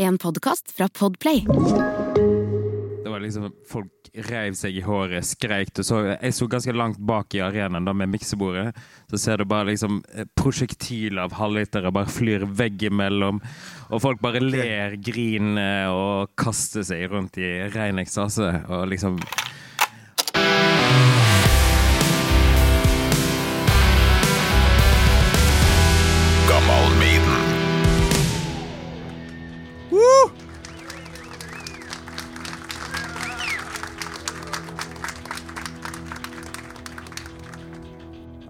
En podkast fra Podplay. Det var liksom Folk reiv seg i håret, skreik. Du så, jeg så ganske langt bak i arenaen da med miksebordet. Så ser du bare liksom eh, prosjektiler av halvlitere bare flyr veggimellom. Og folk bare ler, griner og kaster seg rundt i rein ekstase. Og liksom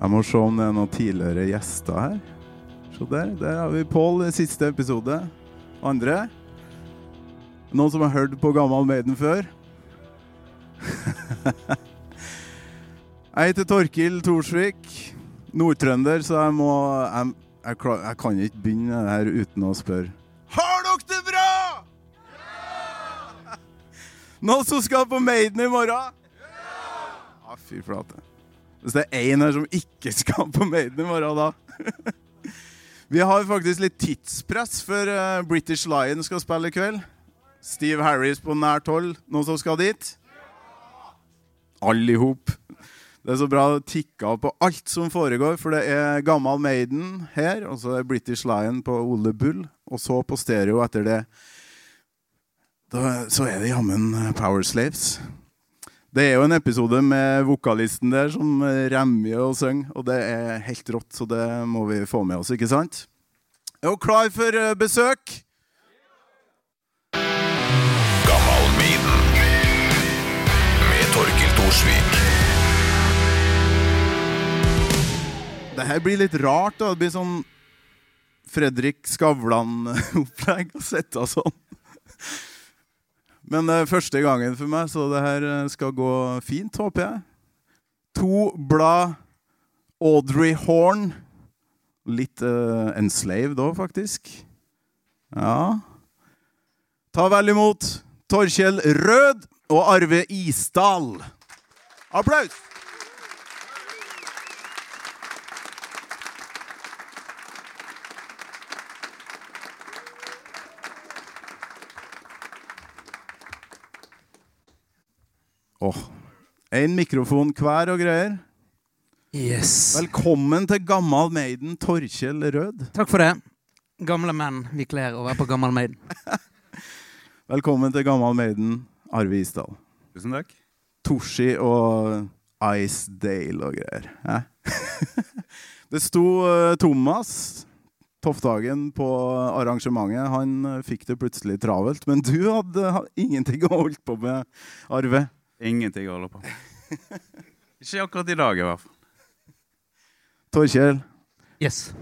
Jeg må se om det er noen tidligere gjester her. Se der. Der har vi Pål siste episode. Andre? Noen som har hørt på Gammal Maiden før? jeg heter Torkil Thorsvik. Nordtrønder, så jeg må jeg, jeg, jeg kan ikke begynne her uten å spørre. Har dere det bra?! Ja! Noen som skal på Maiden i morgen? Ja! Fy flate. Hvis det er én her som ikke skal på Maiden i morgen, da. Vi har faktisk litt tidspress før eh, British Lion skal spille i kveld. Steve Harris på nært hold. Noen som skal dit? Alle i hop. Det er så bra av på alt som foregår, for det er Gammal Maiden her, og så er British Lion på Ole Bull, og så på stereo etter det. Da, så er det jammen Power Slaves. Det er jo en episode med vokalisten der som remjer og synger, og det er helt rått, så det må vi få med oss, ikke sant? Er du klar for eh, besøk? Gammal Maiden. Med Torkil Thorsvik. Det her blir litt rart, da. Det blir sånn Fredrik Skavlan-opplegg å sitte sånn. Men det er første gangen for meg, så det her eh, skal gå fint, håper jeg. To blad Audrey Horn. Litt uh, enslaved òg, faktisk. Ja. Ta vel imot Torkjell Rød og Arve Isdal. Applaus! Åh, En mikrofon hver og greier. Yes. Velkommen til Gammal Maiden, Torkjell Rød. Takk for det. Gamle menn vi kler å være på Gammal Maiden. Velkommen til Gammal Maiden, Arve Isdal. Tusen takk. Toshi og Ice Dale og greier. Hæ? det sto eh, Thomas Tofthagen på arrangementet. Han eh, fikk det plutselig travelt. Men du hadde ingenting å holde på med, Arve. Ingenting å holde på. Ikke akkurat i dag, i hvert fall. Torkjell, Yes.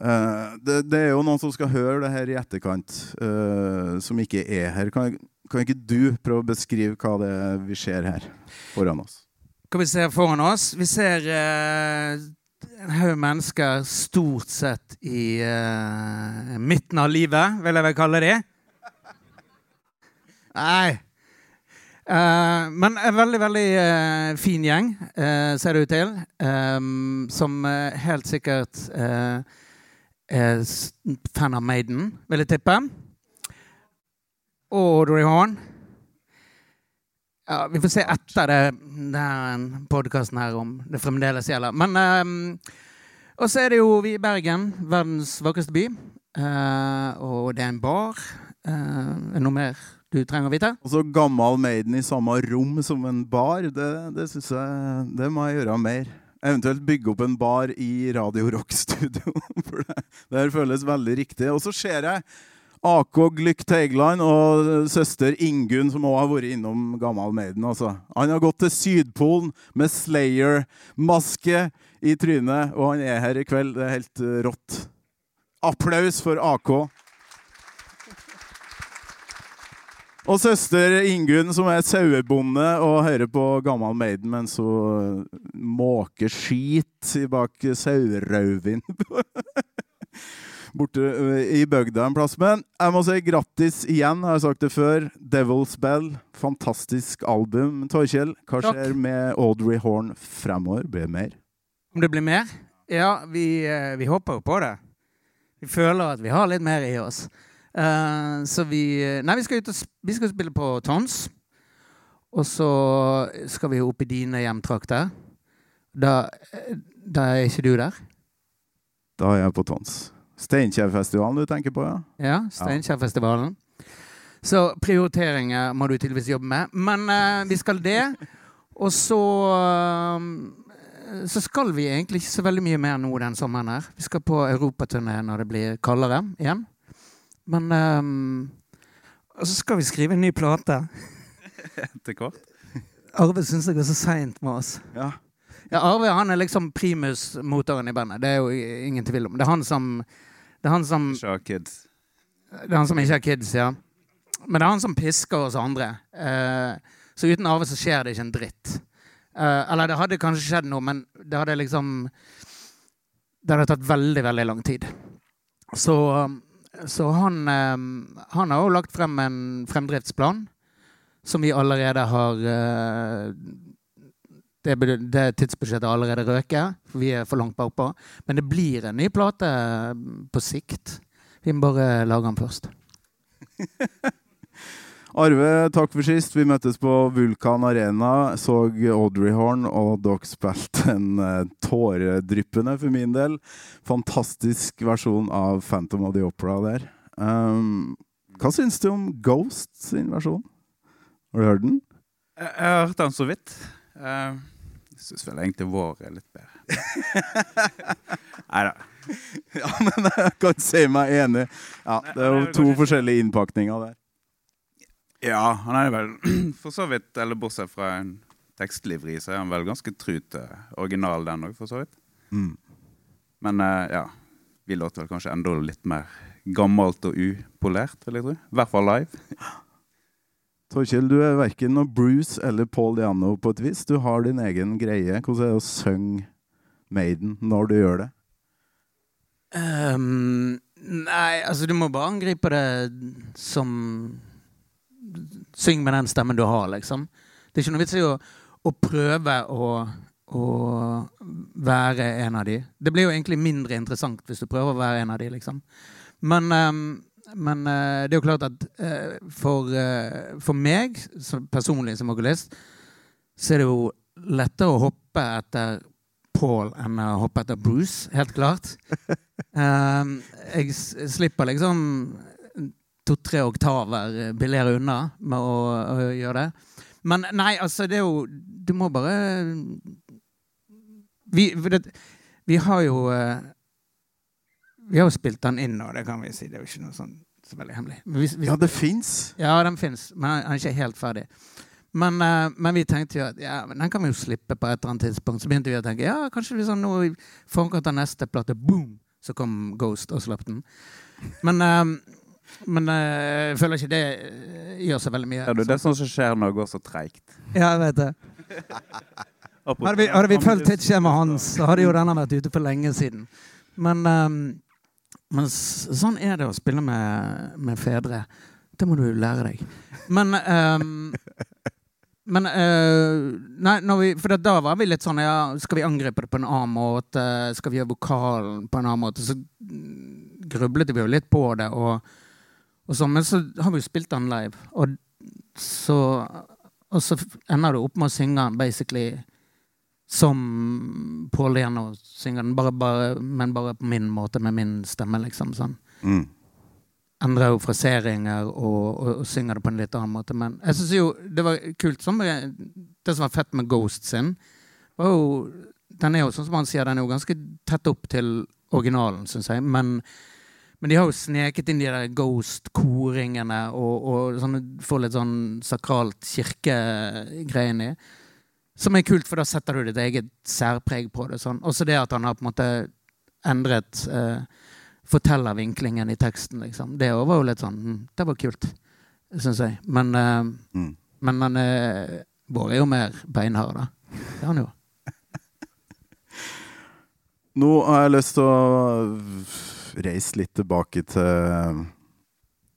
eh, det, det er jo noen som skal høre det her i etterkant, eh, som ikke er her. Kan, kan ikke du prøve å beskrive hva det er vi ser her foran oss? Hva vi ser foran oss? Vi ser uh, en haug mennesker stort sett i midten av livet, vil jeg vel kalle det. Nei. Eh, men en veldig, veldig uh, fin gjeng, uh, ser det ut til. um, som helt sikkert er fan av Maiden, vil jeg tippe. Og Audrey Horn. Ja, vi får se etter det, den podkasten her om det fremdeles gjelder. Men um, Og så er det jo vi i Bergen, verdens vakreste by. Og det er en bar. Eh, er det noe mer du trenger å vite? Og så Gammal Maiden i samme rom som en bar, det, det syns jeg Det må jeg gjøre mer. Eventuelt bygge opp en bar i Radio Rock-studio. For det, det føles veldig riktig. Og så ser jeg AK Glykk Teigland og søster Ingunn, som også har vært innom Gammal Maiden. Altså. Han har gått til Sydpolen med Slayer-maske i trynet, og han er her i kveld. Det er helt rått. Applaus for AK. Og søster Ingunn, som er sauebonde og hører på Gammal Maiden mens hun måker skit bak sauerauvin borte i bygda en plass. Men jeg må si grattis igjen, har jeg sagt det før. Devil's Bell, fantastisk album. Torkjell, hva skjer med Audrey Horn fremover? Blir det mer? Om det blir mer? Ja, vi, eh, vi håper jo på det. Vi føler at vi har litt mer i oss. Eh, så vi Nei, vi skal, ut og, vi skal spille på Tons. Og så skal vi opp i dine hjemtrakter. Da, da er ikke du der? Da er jeg på Tons. Steinkjerfestivalen du tenker på, ja? Ja, Steinkjerfestivalen. Så prioriteringer må du tydeligvis jobbe med. Men uh, vi skal det. Og så uh, Så skal vi egentlig ikke så veldig mye mer nå den sommeren her. Vi skal på europaturné når det blir kaldere igjen. Men um, så skal vi skrive en ny plate. Til kort. Arve syns det går så seint med oss. Ja. Ja, Arve han er liksom primusmotoren i bandet. Det er jo ingen tvil om. Det er han som Det er han som Ikke har kids. Det er han som ikke har kids, ja. Men det er han som pisker oss andre. Uh, så uten Arve så skjer det ikke en dritt. Uh, eller det hadde kanskje skjedd noe, men det hadde liksom Det hadde tatt veldig, veldig lang tid. Så, så han, eh, han har jo lagt frem en fremdriftsplan som vi allerede har eh, det, det tidsbudsjettet har allerede røket, for vi er for langt bakpå. Men det blir en ny plate eh, på sikt. Vi må bare lage den først. Arve, takk for sist. Vi møttes på Vulkan Arena, så Audrey Horn, og dere spilte en eh, tåredryppende, for min del, fantastisk versjon av Phantom of the Opera der. Um, hva syns du om Ghost sin versjon? Har du hørt den? Jeg, jeg har hørt den så vidt. Uh, Jeg syns vel egentlig vår er litt bedre. Nei da. Ja, men jeg kan si meg enig. Ja, det er jo to forskjellige innpakninger der. Ja, han er vel for så vidt, eller bortsett fra en tekstlivri, så er han vel ganske tru til original den òg, for så vidt. Mm. Men eh, ja, vi låter vel kanskje enda litt mer gammelt og upolert, vil jeg tro. I hvert fall live. Torkjell, du er verken noe Bruce eller Paul Diano på et vis. Du har din egen greie. Hvordan er det å synge Maiden når du gjør det? Um, nei, altså du må bare angripe det som Syng med den stemmen du har, liksom. Det er ikke noe vits i å, å prøve å, å være en av de. Det blir jo egentlig mindre interessant hvis du prøver å være en av de, liksom. Men, ehm, men eh, det er jo klart at eh, for, eh, for meg som personlig som vokalist, så er det jo lettere å hoppe etter Paul enn å hoppe etter Bruce, helt klart. Um, jeg slipper liksom to-tre oktaver billigere unna med å, å gjøre det. Men nei, altså, det er jo Du må bare Vi, det, vi har jo eh, Vi har jo spilt den inn nå, det kan vi si. Det er jo ikke noe sånn så veldig hemmelig. Vi- vi- Ja, det fins. ja, den fins, men han han er ikke helt ferdig. Men, eh, men vi tenkte jo at ja, den kan vi jo slippe på et eller annet tidspunkt. Så begynte vi å tenke ja, kanskje vi sånn nå i forkant av neste plate, boom, så kom Ghost og slapp den. Men, eh, men eh, jeg føler ikke det eh, gjør så veldig mye. Ja, det er sånn som skjer når det går så treigt. Ja, jeg vet det. Hadde vi, hadde vi fulgt tidsskjemaet hans, så hadde jo denne vært ute for lenge siden. Men, um, men sånn er det å spille med, med fedre. Det må du lære deg. Men um, Men uh, Nei, når vi, for da var vi litt sånn ja, Skal vi angripe det på en annen måte? Skal vi gjøre vokalen på en annen måte? Så mm, grublet vi jo litt på det. Og, og så, men så har vi jo spilt den live. Og så, og så ender du opp med å synge den basically som Paul Diano synger den, bare, bare, men bare på min måte, med min stemme, liksom. sånn. Mm. Endrer jo fraseringer og, og, og synger det på en litt annen måte. Men jeg synes jo det var kult. Som, det som var fett med Ghost sin, var jo Den er jo sånn som han sier, den er jo ganske tett opp til originalen, syns jeg. Men, men de har jo sneket inn de der Ghost-koringene og, og sånne, får litt sånn sakralt kirkegreiene i. Som er kult, for da setter du ditt eget særpreg på det. Sånn. Også det at han har på en måte endret eh, fortellervinklingen i teksten. Liksom. Det var jo litt sånn hm, Det var kult, syns jeg. Men, eh, Mm. men han eh, Bård er jo mer beinhard, da. Det er han jo. Nå har jeg lyst til å reise litt tilbake til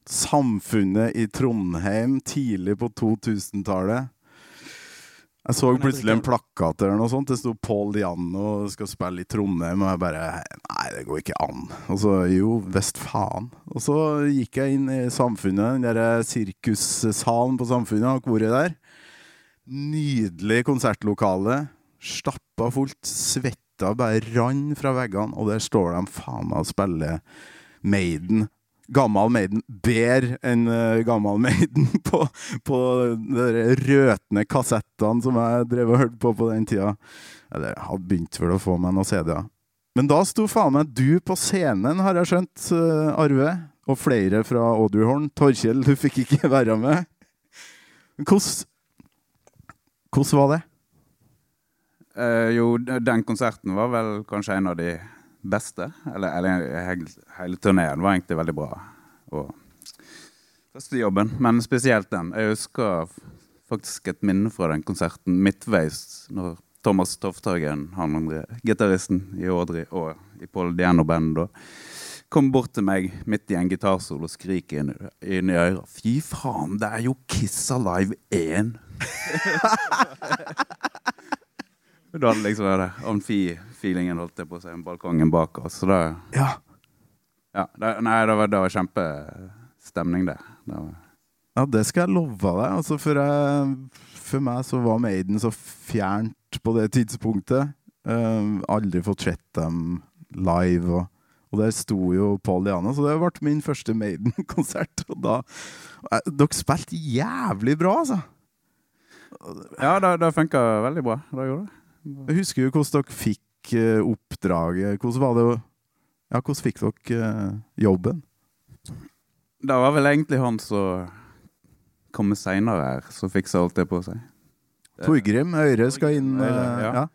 samfunnet i Trondheim tidlig på 2000-tallet. Jeg så plutselig en plakat eller noe sånt. Det sto Paul Diano skal spille i Trondheim, og jeg bare Nei, det går ikke an. Og så jo, visst faen. Og så gikk jeg inn i Samfunnet, den derre sirkussalen på Samfunnet, har dere vært der? Nydelig konsertlokale. Stappa fullt. Svetta bare rann fra veggene, og der står de faen meg og spiller Maiden. Gammal Maiden bedre enn uh, gammal Maiden på, på de røtne kassettene som jeg drev og hørte på på den tida. Eller jeg hadde begynt vel å få meg noen CD-er. Men da sto faen meg du på scenen, har jeg skjønt, uh, Arve. Og flere fra Odderhorn. Torkjell, du fikk ikke være med. Hvordan Hvordan var det? Eh, jo, den konserten var vel kanskje en av de beste. Eller, eller hele, hele turneen var egentlig veldig bra. Og første jobben, men spesielt den. Jeg husker faktisk et minne fra den konserten midtveis, når Thomas Tofthagen, han andre gitaristen i Audrey og i Paul Diano-bandet, kom bort til meg midt i en gitarsolo og skriker inn, inn i øret. Fy faen, det er jo Kiss Alive 1! Da hadde liksom det amfi-feelingen holdt jeg på å si, balkongen bak oss. Så det, Ja. ja, det, nei, det var, det var kjempestemning, det. det var, Ja, det skal jeg love deg. Altså, for, jeg, for meg så var Maiden så fjernt på det tidspunktet. Uh, aldri fått sett dem live. Og, og der sto jo Paul Diana, så det ble min første Maiden-konsert. Og da eh, Dere spilte jævlig bra, altså. ja, det, det funka veldig bra. Det gjorde det. Jeg husker jo hvordan dere fikk eh, oppdraget. Hvordan var det å Ja, hvordan fikk dere eh, jobben? Det var vel egentlig han som kom seinere her, som fiksa alt det på seg. Torgrim Øyre skal inn. Øyre, eh, ja. ja.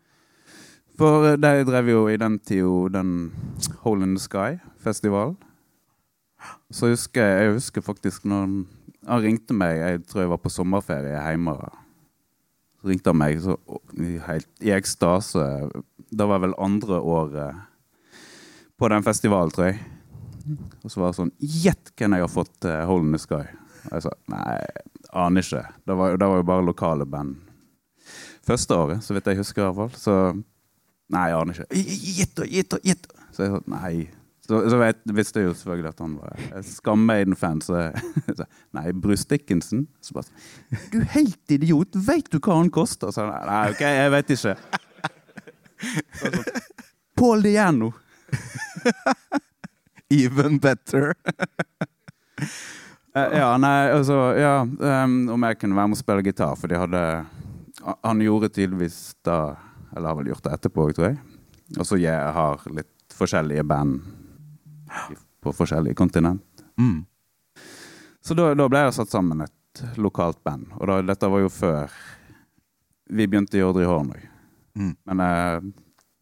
For de drev jo i den tida den Hole in the Sky-festivalen. Så husker jeg, jeg husker faktisk når han, han ringte meg, jeg tror jeg var på sommerferie hjemme. Så ringte han meg så, helt, i ekstase. Det var vel andre året på den festivalen, tror jeg. Og så var det sånn Gjett hvem jeg har fått uh, Hole in the Sky. Og jeg sa nei, aner ikke. Det var, det var jo bare lokale band. Første året, så vidt jeg husker i hvert fall. Så nei, jeg aner ikke. Gitt og gitt og gitt! Så jeg sa nei. Så, så vet, visste jeg jo selvfølgelig at han var Skammaiden-fan. Så så, nei, Bruce Dickinson. Så bare sånn, Du helt idiot! Veit du hva han koster? Så nei, nei, OK, jeg vet ikke. Så så, Paul Diano. Even better. Eh, ja, nei, altså Ja, um, om jeg kunne være med og spille gitar, for de hadde Han gjorde tydeligvis da Eller har vel gjort det etterpå, tror jeg. Og så jeg har litt forskjellige band på forskjellige kontinent. Mm. Så da, da ble det satt sammen et lokalt band. Og da, dette var jo før vi begynte i Audrey Horn òg. Mm. Men eh,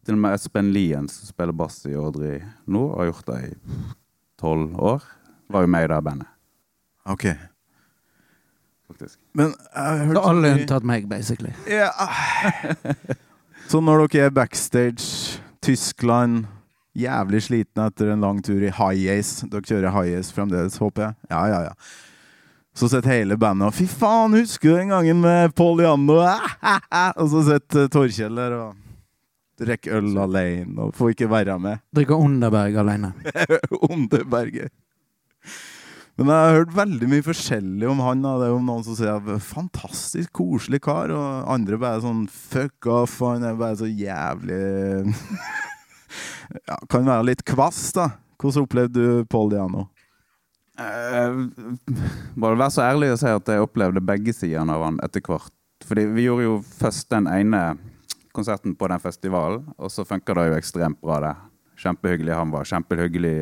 til og med Espen Lien, som spiller bass i Audrey nå, har gjort det i tolv år, var jo med i det bandet, OK. faktisk. Men jeg har hørt Så alle unntatt meg, basically. Ja. Så når dere er backstage, Tyskland Jævlig slitne etter en lang tur i high ace. Dere kjører high ace fremdeles, håper jeg? Ja, ja, ja. Så sitter hele bandet og 'Fy faen, husker du den gangen med Paul Janno?' Og så sitter Torkjell der og drikker øl alene og får ikke være med. Drikker Underberg alene. Underberget. Men jeg har hørt veldig mye forskjellig om han. Da. Det er jo noen som sier fantastisk koselig kar, og andre bare sånn fuck off, han er bare så jævlig ja, Kan være litt kvass, da. Hvordan opplevde du Paul Diano? Eh, bare være så ærlig og si at jeg opplevde begge sidene av han etter hvert. Fordi vi gjorde jo først den ene konserten på den festivalen, og så funka det jo ekstremt bra, det. Kjempehyggelig. Han var kjempehyggelig.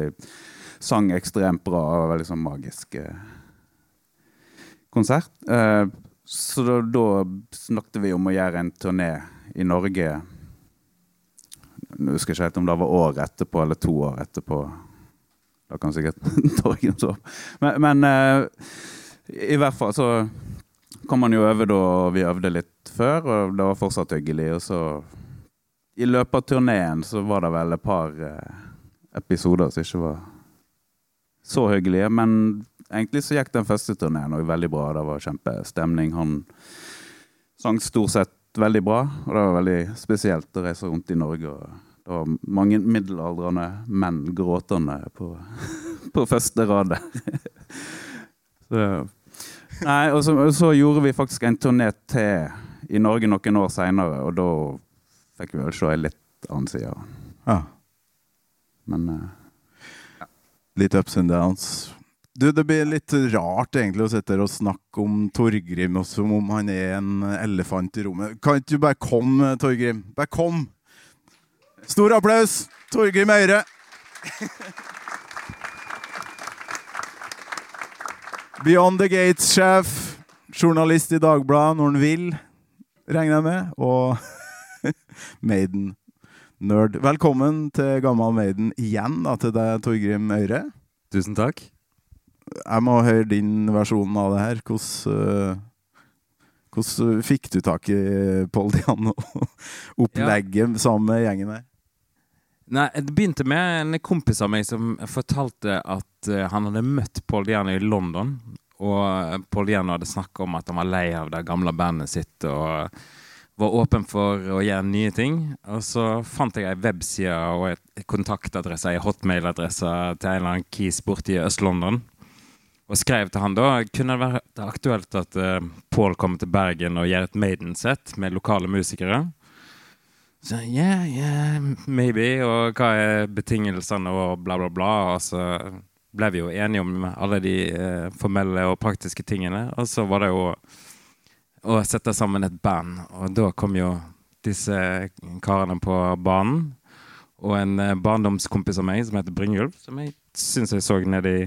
Sang ekstremt bra. og Veldig sånn magisk eh, konsert. Eh, så da, da snakket vi om å gjøre en turné i Norge. Nå husker jeg ikke helt om det var år etterpå eller to år etterpå. Da kan sikkert Torgen så. Men, men uh, i hvert fall så kom han jo over da, vi øvde litt før, og det var fortsatt hyggelig. Og så i løpet av turneen så var det vel et par uh, episoder som ikke var så hyggelige. Men egentlig så gikk den første turneen veldig bra. Det var kjempestemning. Han sang stort sett veldig bra. Og det var veldig spesielt å reise rundt i Norge. og Det var mange middelaldrende menn gråtende på, på første rad. Så, nei, og så, så gjorde vi faktisk en turné til i Norge noen år seinere, og da fikk vi vel se ei litt annen side. Ja. Men ja. Litt ups and downs. Du, Det blir litt rart egentlig å sitte her og snakke om Torgrim og som om han er en elefant i rommet. Kan ikke du bare komme, Torgrim? Bare kom! Stor applaus! Torgrim Øyre. Beyond the Gates-sjef, journalist i Dagbladet når han vil, regner jeg med. Og Maiden-nerd. Velkommen til Gammal Maiden igjen da, til deg, Torgrim Øyre. Tusen takk. Jeg må høre din versjon av det her. Hvordan, øh, hvordan fikk du tak i Paul Diano-opplegget sammen med gjengen der? Nei, Det begynte med en kompis av meg som fortalte at eh, han hadde møtt Paul Diano i London. Og Paul Diano hadde snakka om at han var lei av det gamle bandet sitt og var åpen for å gjøre nye ting. Og så fant jeg ei webside og et kontaktadresse, ei hotmailadresse til en eller annen kis borti Øst-London. Og skrev til han da kunne det vært aktuelt at uh, Paul kommer til Bergen og gjør et Maiden-sett med lokale musikere. Så yeah, yeah, maybe. Og hva er betingelsene og bla, bla, bla. Og så ble vi jo enige om alle de uh, formelle og praktiske tingene. Og så var det jo å sette sammen et band. Og da kom jo disse karene på banen. Og en eh, barndomskompis av meg som heter Brynjulf, som jeg syns jeg så nede i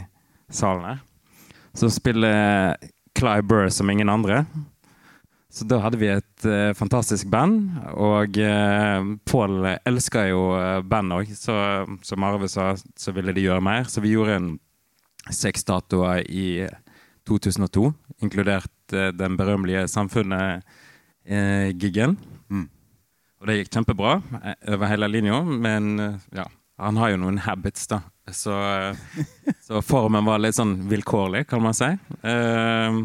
salen her. Så spiller Clive Burr som ingen andre. Så da hadde vi et uh, fantastisk band, og uh, Pål elska jo uh, band òg. Så som Arve sa, så ville de gjøre mer. Så vi gjorde en seks datoer i 2002, inkludert uh, den berømmelige Samfunnet-giggen. Mm. Og det gikk kjempebra eh, over hele linja, men eh, ja, han har jo noen habits, da. Så, eh, så formen var litt sånn vilkårlig, kan man si. Eh,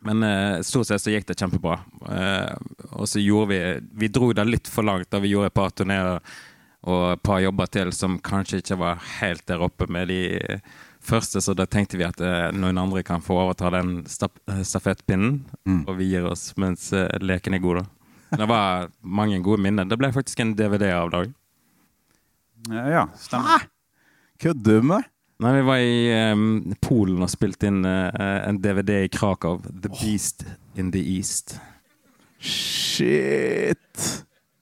men eh, stort sett så gikk det kjempebra. Eh, og så gjorde vi Vi dro det litt for langt da vi gjorde et par turneer og et par jobber til som kanskje ikke var helt der oppe med de første, så da tenkte vi at noen andre kan få overta den stafettpinnen, Mm. og vi gir oss mens leken er god, da. Det var mange gode minner. Det ble faktisk en DVD av dag. ja, stemmer. Kødder du med meg? Nei, vi var i um, Polen og spilte inn uh, en DVD i Krakow. The Beast in the East. Shit!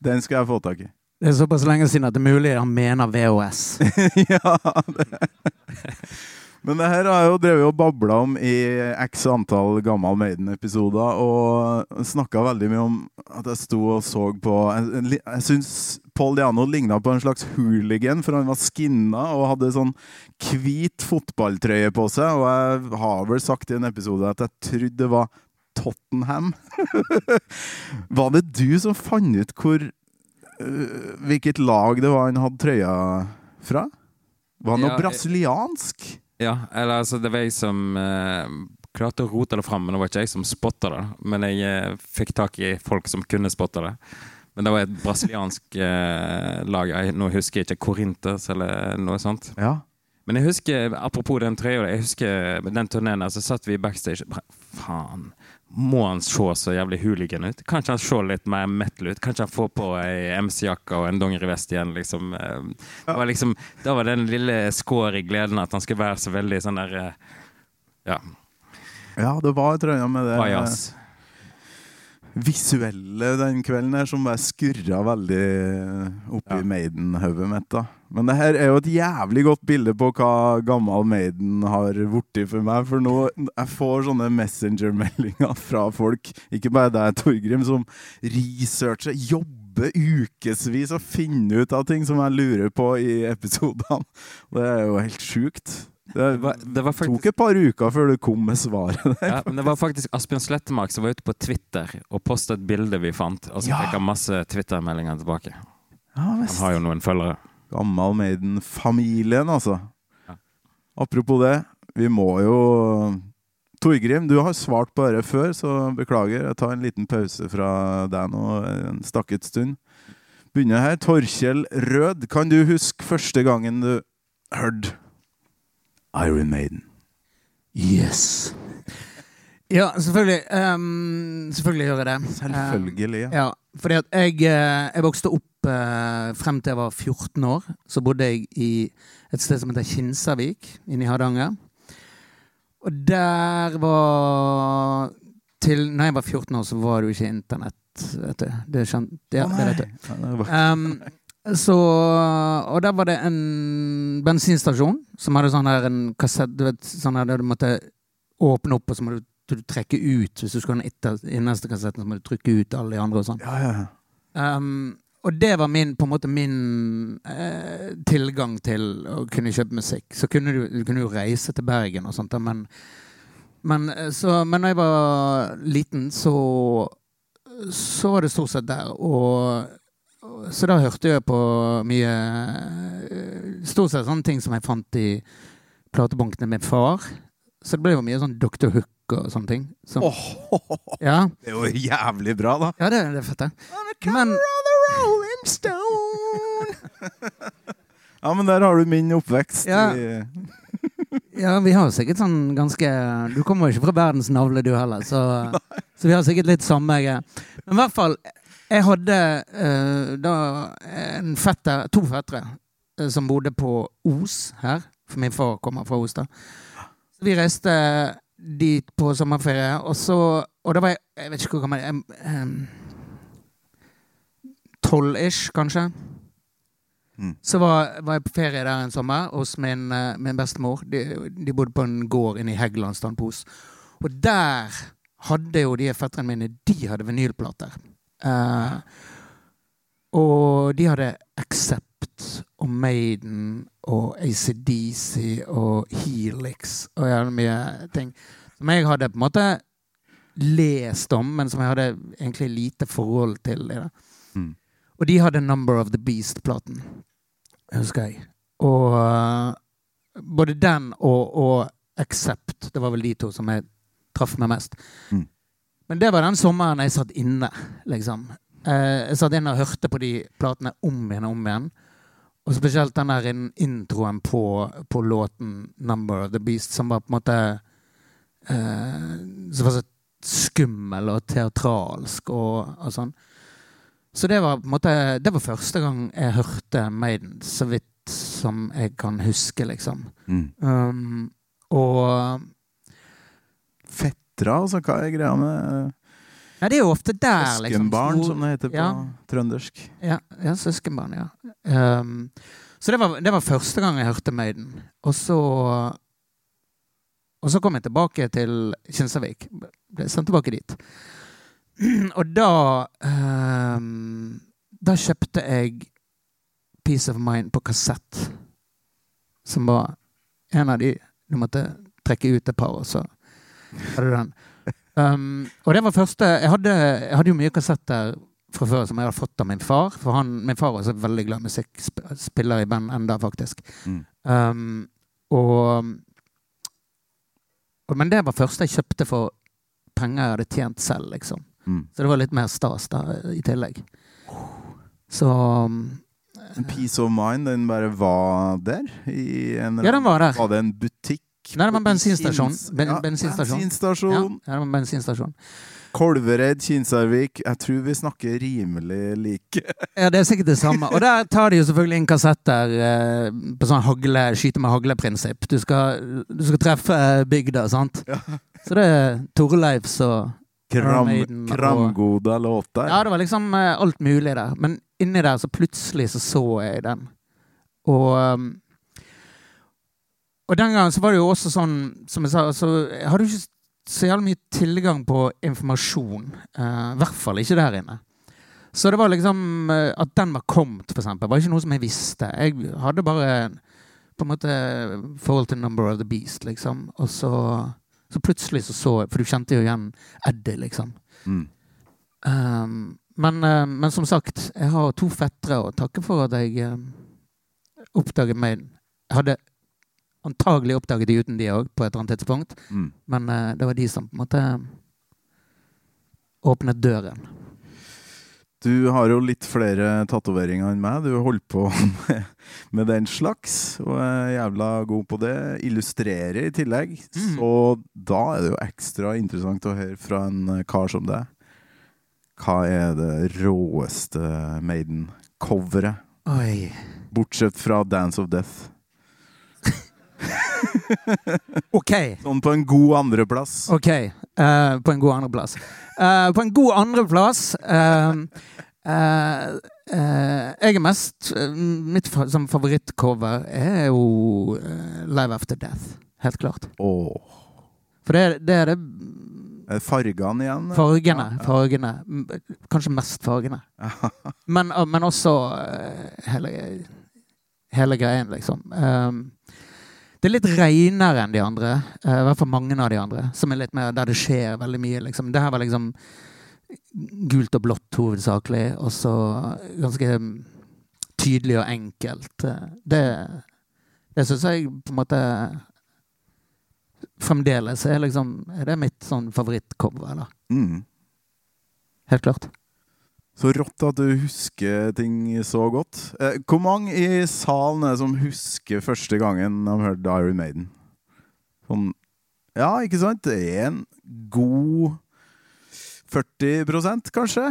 Den skal jeg få tak i. Det er såpass lenge siden at det er mulig han mener VHS. ja, det. Men det her har jeg jo drevet og babla om i x antall Gammal Maiden-episoder, og snakka veldig mye om at jeg sto og så på jeg, jeg syns Paul Diano ligna på en slags hooligan, for han var skinna og hadde sånn hvit fotballtrøye på seg, og jeg har vel sagt i en episode at jeg trodde det var Tottenham. var det du som fant ut hvor uh, hvilket lag det var han hadde trøya fra? Var han Ja, noe brasiliansk? Ja, eller altså, det var jeg som uh, klarte å rote det fram, men det var ikke jeg som spotta det. Men jeg eh, fikk tak i folk som kunne spotte det. Men det var et brasiliansk eh, lag. Jeg, nå husker jeg ikke Corinters eller noe sånt. Ja. Men jeg husker, apropos den trøya, jeg husker den turneen der, så satt vi backstage bare, Faen, må han se så jævlig hooligan ut? Kanskje han ser litt mer metal ut? Kanskje han får på ei MC-jakke og en dongerivest igjen, liksom. Eh, Det var liksom. Da var den lille skår i gleden at han skulle være så veldig sånn der eh, Ja, ja, det var trøya med det bajas. Visuelle den kvelden her som bare skurra veldig oppi Ja. Maiden-hodet mitt. da. Men det her er jo et jævlig godt bilde på hva gammel Maiden har blitt for meg. For nå jeg får sånne messenger-meldinger fra folk, ikke bare deg, Torgrim, som researcher, jobber ukevis og finner ut av ting som jeg lurer på i episodene. Det er jo helt sjukt. Det var, det var faktisk tok et par uker før du kom med svaret der. Ja, men det var faktisk Asbjørn Slettemark som var ute på Twitter og postet et bilde vi fant. Og så Ja. fikk han masse Twitter-meldinger tilbake. Ja, Han har jo noen følgere. Gammal Maiden-familien, altså. Ja. Apropos det, vi må jo Torgrim, du har svart på dette før, så beklager. Jeg tar en liten pause fra deg nå en stakket stund. Begynner her. Torkjell Rød, kan du huske første gangen du hørte Iron Maiden? Yes. Ja, selvfølgelig. Um, selvfølgelig gjør jeg det. Selvfølgelig. Um, ja, fordi at jeg, eh, jeg vokste opp uh, frem til jeg var 14 år. Så bodde jeg i et sted som heter Kinsarvik inne i Hardanger. Og der var Til når jeg var 14 år, så var det jo ikke internett. Vet du. Det, skjønte skjønt, ja, oh, det vet du. Um, så, og der var det en bensinstasjon som hadde sånn her en kassett du vet, sånn her der du måtte åpne opp, og så må du, du trekke ut. Hvis du skulle ha den innerste kassetten, så må du trykke ut alle de andre. og sånn. Ja, ja. Um, og det var min, på en måte min eh, tilgang til å kunne kjøpe musikk. Så kunne du, du kunne jo reise til Bergen og sånt, da, men, men, eh, så, men når jeg var liten, så, så var det stort sett der. Og, så da hørte jeg på mye eh, Stort sett sånne ting som jeg fant i platebunkene med far. Så det ble jo mye sånn Dr. Hook og sånne ting. Som, Åh, ja. det er jo jævlig bra, da. ja, det, det er fett, det. Men Ja, men der har du min oppvekst. Ja. i- Ja, vi har sikkert sånn ganske Du kommer jo ikke fra verdens navle, du heller, så, så vi har sikkert litt samme. Men i hvert fall, jeg hadde eh, da en fetter, to fettere eh, som bodde på Os her. For min far kommer fra Os, da. Så vi reiste dit på sommerferie, og så Og da var jeg Jeg vet ikke hvor gammel Tolv-ish, kanskje. Mm. Så var, var jeg på ferie der en sommer hos min, eh, min bestemor. De, de bodde på en gård inne i Hægelandsdalen på Os. Og der hadde jo de fetterne mine De hadde vinylplater. Eh, og de hadde Accept og Maiden og ACDC og Helix og jævlig mye ting. Som jeg hadde på en måte lest om, men som jeg hadde egentlig lite forhold til. Mm. Og de hadde Number of the Beast-platen, husker jeg. Og uh, både den og, og Accept, det var vel de to som jeg traff meg mest. Mm. Men det var den sommeren jeg satt inne, liksom. Eh, jeg satt inne og hørte på de platene om igjen og om igjen. Og spesielt den der introen på, på låten 'Number of the Beast', som var på en måte eh, Som var så skummel og teatralsk og, og sånn. Så det var på en måte Det var første gang jeg hørte Maiden, så vidt som jeg kan huske, liksom. Mm. Um, og Fettere, altså. Hva er greia med ja, det er jo ofte der, liksom. søskenbarn, liksom, som det heter på Ja. trøndersk? Ja, ja søskenbarn, ja. Um, så det var, det var første gang jeg hørte Maiden. Og så Og så kom jeg tilbake til Kinsarvik. Ble sendt tilbake dit. Og da um, Da kjøpte jeg Peace of Mind på kassett. Som var en av de du måtte trekke ut et par, og så hadde den. Um, og det var første Jeg hadde, jeg hadde jo mye kassetter fra før som jeg hadde fått av min far. For han, min far var også veldig glad i musikk. Spiller i band enda, faktisk. Mm. Um, og, og Men det var første jeg kjøpte for penger jeg hadde tjent selv, liksom. Mm. Så det var litt mer stas da, i tillegg. Så um, En Peace of Mind, den bare var der? I en, Ja, den var der. Var det en butikk? Nei, på- i bensinstasjon. Ben- ja, bensinstasjon. Bensinstasjon. ja, var bensinstasjon. Kolvereid, Kinsarvik. Jeg tror vi snakker rimelig like. Ja, det er sikkert det samme. Og der tar de jo selvfølgelig inn kassetter eh, på sånn hagle, skyte med hagle-prinsipp. Du, du skal treffe eh, bygda, sant? Ja. Så det er Torleifs og Kram, Kramgode og- låter. Ja, det var liksom eh, alt mulig der. Men inni der så plutselig så så jeg den. Og um, Og den gangen så var det jo også sånn, som jeg sa, altså, jeg hadde du ikke så jævlig mye tilgang på informasjon. Uh, I hvert fall ikke der inne. Så det var liksom uh, At den var kommet, eksempel, var ikke noe som jeg visste. Jeg hadde bare på en måte forhold til Number of the Beast, liksom. Og så, så plutselig så så jeg For du kjente jo igjen Eddie, liksom. Mm. Um, men, uh, men som sagt, jeg har to fettere å takke for at jeg oppdaget meg Jeg hadde antagelig oppdaget de uten de òg, på et eller annet tidspunkt. Mm. Men uh, det var de som på en måte åpnet døren. Du har jo litt flere tatoveringer enn meg. Du holder på med, med den slags, og er jævla god på det. Illustrerer i tillegg. Mm. Så da er det jo ekstra interessant å høre fra en kar som deg. Hva er det råeste Maiden-coveret? Bortsett fra Dance of Death. OK. Sånn på en god andreplass. Ok, Uh, på en god andreplass. Uh, på en god andreplass uh, uh, Jeg er mest eh, Mitt fa som favorittcover er jo eh, Live After Death. Helt klart. Oh. For det, det er det Fargene igjen? fargene. Ja, ja. fargene. Kanskje mest fargene. Men, men også hele, hele greien, liksom. Um, det er litt reinere enn de andre. uh, I hvert fall mange av de andre. Som er litt mer der det skjer veldig mye. Liksom. Det her var liksom gult og blått hovedsakelig, og så ganske tydelig og enkelt. Det, det syns jeg på en måte Fremdeles er liksom Er det mitt sånn favorittcover, eller? Mm. Helt klart. Så rått at du husker ting så godt. Eh, hvor mange i salen er det som husker første gangen de hørte Iron Maiden? Sånn Ja, ikke sant? Det er en god 40% kanskje?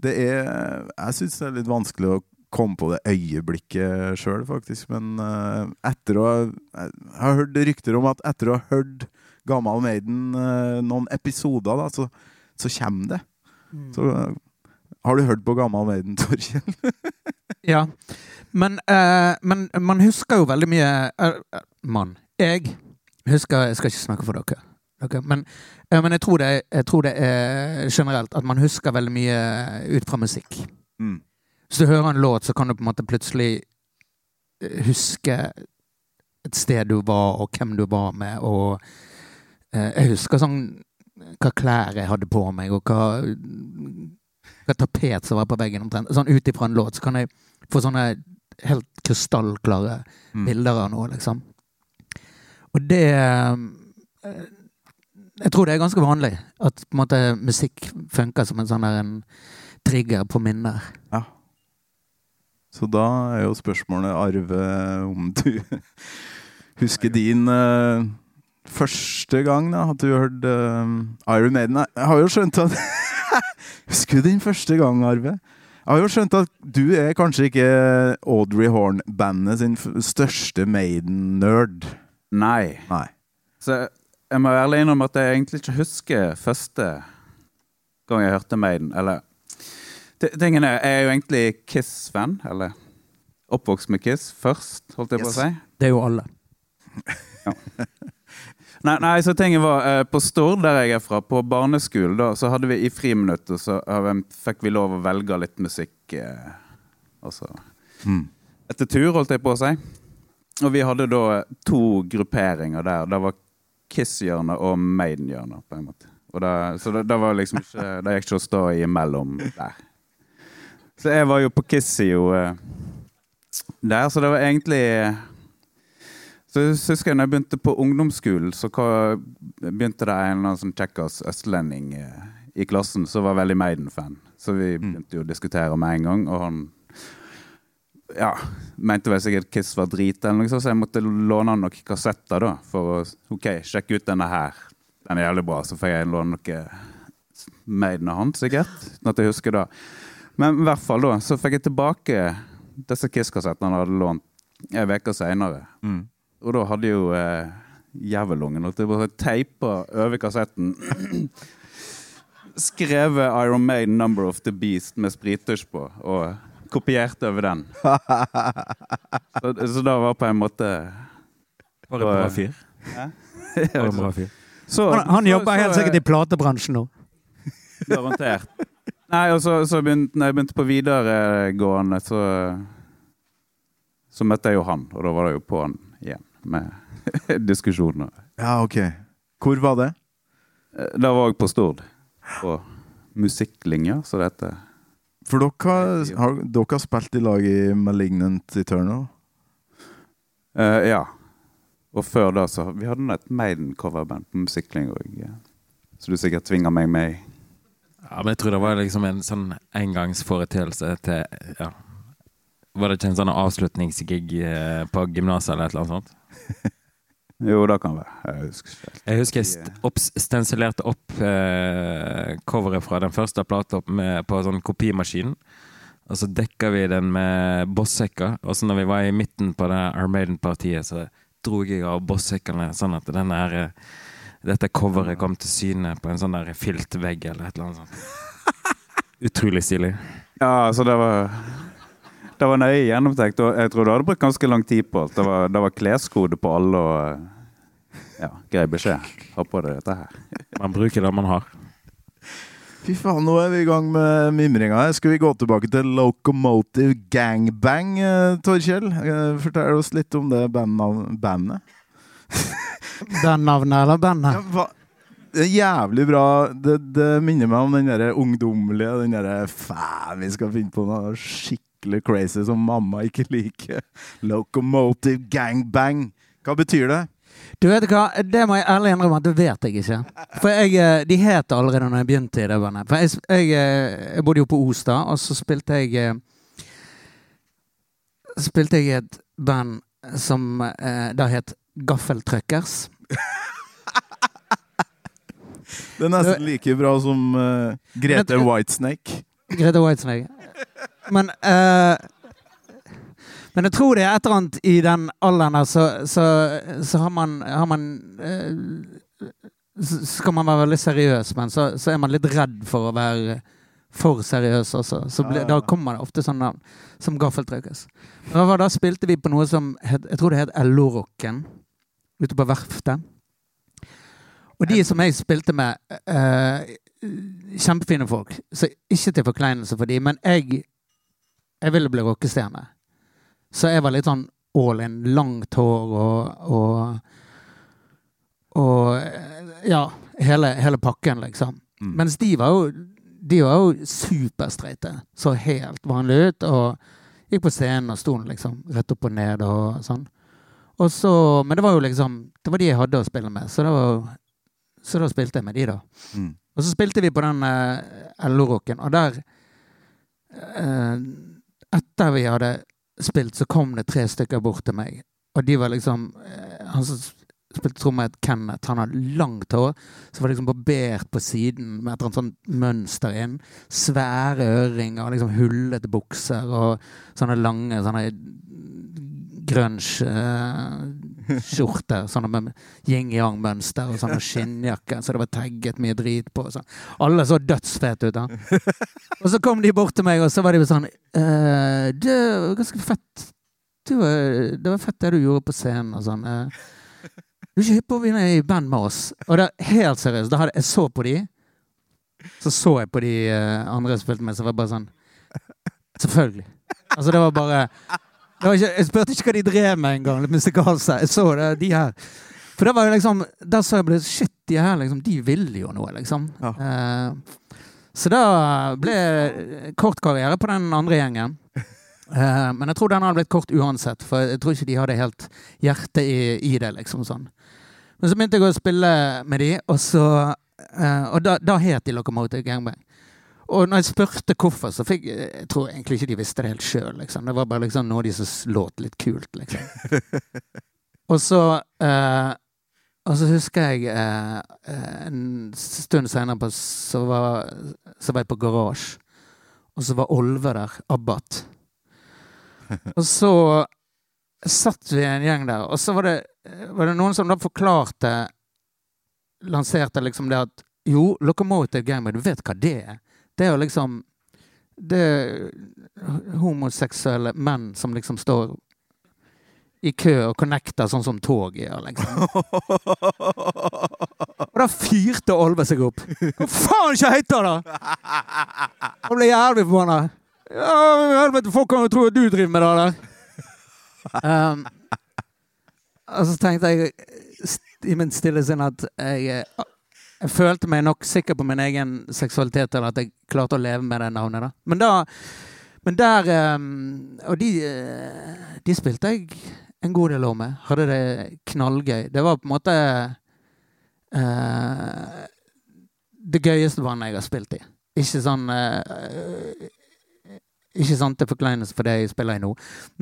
Det er Jeg syns det er litt vanskelig å komme på det øyeblikket sjøl, faktisk. Men eh, etter å Jeg har hørt rykter om at etter å ha hørt Gammal Maiden eh, noen episoder, da, så, så kommer det. Så eh, har du hørt på Gammal Maiden, Torkjell? Ja. Men, uh, men man husker jo veldig mye eh, eh, Mann. Jeg husker Jeg skal ikke snakke for dere. Okay. men, uh, men jeg, tror det, jeg tror det er generelt at man husker veldig mye ut fra musikk. Mm. Hvis du hører en låt, så kan du på en måte plutselig huske et sted du var, og hvem du var med, og Jeg husker sånn hva klær jeg hadde på meg, og hva tapet som var på veggen omtrent. Sånn ut ifra en låt så kan jeg få sånne helt krystallklare Mm. bilder av noe, liksom. Og det eh, Jeg tror det er ganske vanlig at måte musikk funker som en sånn der en trigger på minner. Ja. Så da er jo spørsmålet, Arve, om du husker din uh, første gang da, at du hørte uh, Iron Maiden. Jeg har jo skjønt at Husker du din første gang, Arve? Jeg har jo skjønt at du er kanskje ikke Audrey Horn-bandet sin største Maiden-nerd. Nei. Nei. Så jeg må ærlig innrømme at jeg egentlig ikke husker første gang jeg hørte Maiden. Eller Tingen er, jeg er jo egentlig Kiss-fan. Eller oppvokst med Kiss først, holdt jeg på å si. Det er jo alle. Nei, nei, så tingen var eh, På Stord, der jeg er fra, på barneskolen, da, så hadde vi i friminuttet så har fikk vi lov å velge litt musikk. Eh, altså Mm. etter tur, holdt jeg på å si. Og vi hadde da to grupperinger der. Det var Kiss-hjørnet og Maiden-hjørnet, på en måte. Det, så det, det var liksom ikke Det gikk ikke å stå imellom der. Så jeg var jo på Kiss-sida eh, der, så det var egentlig Så jeg husker jeg når jeg begynte på ungdomsskolen, så begynte det en eller sånn kjekkas østlending eh, i klassen som var veldig Maiden-fan. Så vi begynte jo å diskutere med en gang, og han ja, mente vel sikkert Kiss var drit, eller noe så jeg måtte låne han noen kassetter da, for å ok, sjekke ut denne her. Den er jævlig bra, så får jeg låne noe Maiden av han, sikkert. Uten at jeg husker det. Men i hvert fall da, så fikk jeg tilbake disse Kiss-kassettene han hadde lånt en uke senere. Mm. Og da hadde jo eh, jævelungen holdt jeg på å teipa over kassetten Skrevet Iron Maiden 'Number of the Beast' med sprittusj på, og kopiert over den. Så, så da var på en måte Var det bra fyr. Ja? var det bra fyr. Så, Han, han jobber helt sikkert i platebransjen nå. Garantert. Nei, og så, så begynte, når jeg begynte på videregående, så Så møtte jeg jo han, og da var det jo på han med diskusjoner. Ja, ok. Hvor var det? Det Da var jeg på Stord. På musikklinja, så det heter. For dere har, har, dere har spilt i lag i Malignant Eternal. Uh, ja. Og før da så Vi hadde et Maiden-coverband på Musikklinja òg. Så du sikkert tvinger meg med i. Ja, men jeg tror det var liksom en sånn engangsforeteelse til ja. Var det ikke en sånn avslutningsgig eh, på gymnaset eller et eller annet sånt? Jo, det kan være. Jeg husker. Jeg husker jeg opp, stensilerte opp eh, coveret fra den første plata på sånn kopimaskin. Og så dekka vi den med bossekker. Og så når vi var i midten på det Armaden-partiet, så dro jeg av bossekkene sånn at den her, eh, dette coveret kom til syne på en sånn der filtvegg eller et eller annet sånt. Utrolig stilig. Ja, så det var Det var nøye gjennomtenkt, og jeg tror du hadde brukt ganske lang tid på alt. Det var, det var kleskode på alle og Ja, grei beskjed. Ha på deg dette her. Man bruker det man har. Fy faen, nå er vi i gang med mimringa her. Skal vi gå tilbake til Locomotive Gangbang, eh, Torkjell? Eh, Fortell oss litt om det bandet. Bandnavnet eller Ja, bandet? hva? Det er jævlig bra. Det, det minner meg om den der ungdommelige Den derre Faen, vi skal finne på noe skikkelig crazy som mamma ikke liker. Locomotive Gangbang. Hva betyr det? Du vet hva, Det må jeg ærlig innrømme at det vet jeg ikke. For jeg, eh, De het allerede når jeg begynte i det bandet. For jeg, jeg, eh, jeg bodde jo på Os da, og så spilte jeg eh, Spilte jeg i et band som da het Gaffeltrøkkers. Det er nesten like bra som uh, Grete Whitesnake. Grete Whitesnake. Men uh, Men jeg tror det er et eller annet i den alderen der, så, så, så har man, har man uh, så skal man være veldig seriøs, men så, så er man litt redd for å være for seriøs også. Så ble, da kommer det ofte sånne navn som Gaffeltrøkkes. Fall Da spilte vi på noe som het, jeg tror det het LO-rocken, ute på verftet. Og de som jeg spilte med eh, Kjempefine folk. Så ikke til forkleinelse for dem, men jeg Jeg ville bli rockestjerne. Så jeg var litt sånn all in. Langt hår og Og, og ja, hele, hele pakken, liksom. Mm. Mens de var jo De var jo superstreite. Så helt vanlig ut. Og gikk på scenen og sto liksom rett opp og ned og sånn. Og så, men det var jo liksom Det var de jeg hadde å spille med, så, det var, så da spilte jeg med de, da. Mm. Og så spilte vi på den uh, LO-rocken, og der eh, Etter vi hadde spilt, så kom det tre stykker bort til meg. Og de var liksom eh, Han som spilte trommer, het Kenneth. Han hadde langt hår. Så var det liksom barbert på siden med et eller annet sånt mønster inn. Svære øringer, liksom hullete bukser og sånne lange sånne grunge-skjorter. sånne med yin-yang-mønster og sånne skinnjakker så det var tagget mye drit på. Sånn. Alle så dødsfete ut. da. Og så kom de bort til meg, og så var de sånn eh, Det var ganske fett. Du, eh, det var fett det du gjorde på scenen og sånn. eh. Du er ikke hypp på å begynne i band med oss? Og det er helt seriøst. Da hadde jeg så på de, så så jeg på de eh, andre jeg spilte med, så var det bare sånn Selvfølgelig. Altså, det var bare ikke, Jeg spurte ikke hva de drev med engang, musikalsk. Jeg så det, de her. For det var jo liksom Der så jeg ble Shit, de her liksom, de ville jo noe, liksom. Ja. Eh, så da ble kort karriere på den andre gjengen. Eh, men jeg tror den hadde blitt kort uansett, for jeg tror ikke de hadde helt hjertet i, i det. liksom sånn. Men så begynte jeg å spille med de, og så eh, Og da, da het de Locomotive Gangbang. Og når jeg spurte hvorfor, så fikk jeg tror egentlig ikke de visste det helt sjøl. Liksom. Det var bare liksom noe de som låt litt kult, liksom. og så eh, Og så husker jeg eh, eh, en stund senere så, så var jeg på Garasje, og så var Olve der. Abbat. Og så satt vi en gjeng der, og så var det, var det noen som da forklarte Lanserte liksom det at jo, Locomotive gamer, du vet hva det er? Det er jo liksom Det er homoseksuelle menn som liksom står i kø og connecter sånn som tog gjør, liksom. Og da fyrte Olve seg opp. Hva faen ikke heter det?! Han ble jævlig forbanna. Ja, helvete, folk kan jo tro at du driver med det der. Um, og så tenkte jeg i min stille sinn at jeg, jeg følte meg nok sikker på min egen seksualitet eller at jeg klarte å leve med det navnet. da. Men da men der um, Og de, eh, de spilte jeg en god del år med. Hadde det knallgøy. Det var på en måte uh, det gøyeste bandet jeg har spilt i. Ikke sånn eh, Ikke sant til forkleinelse for det jeg spiller i nå,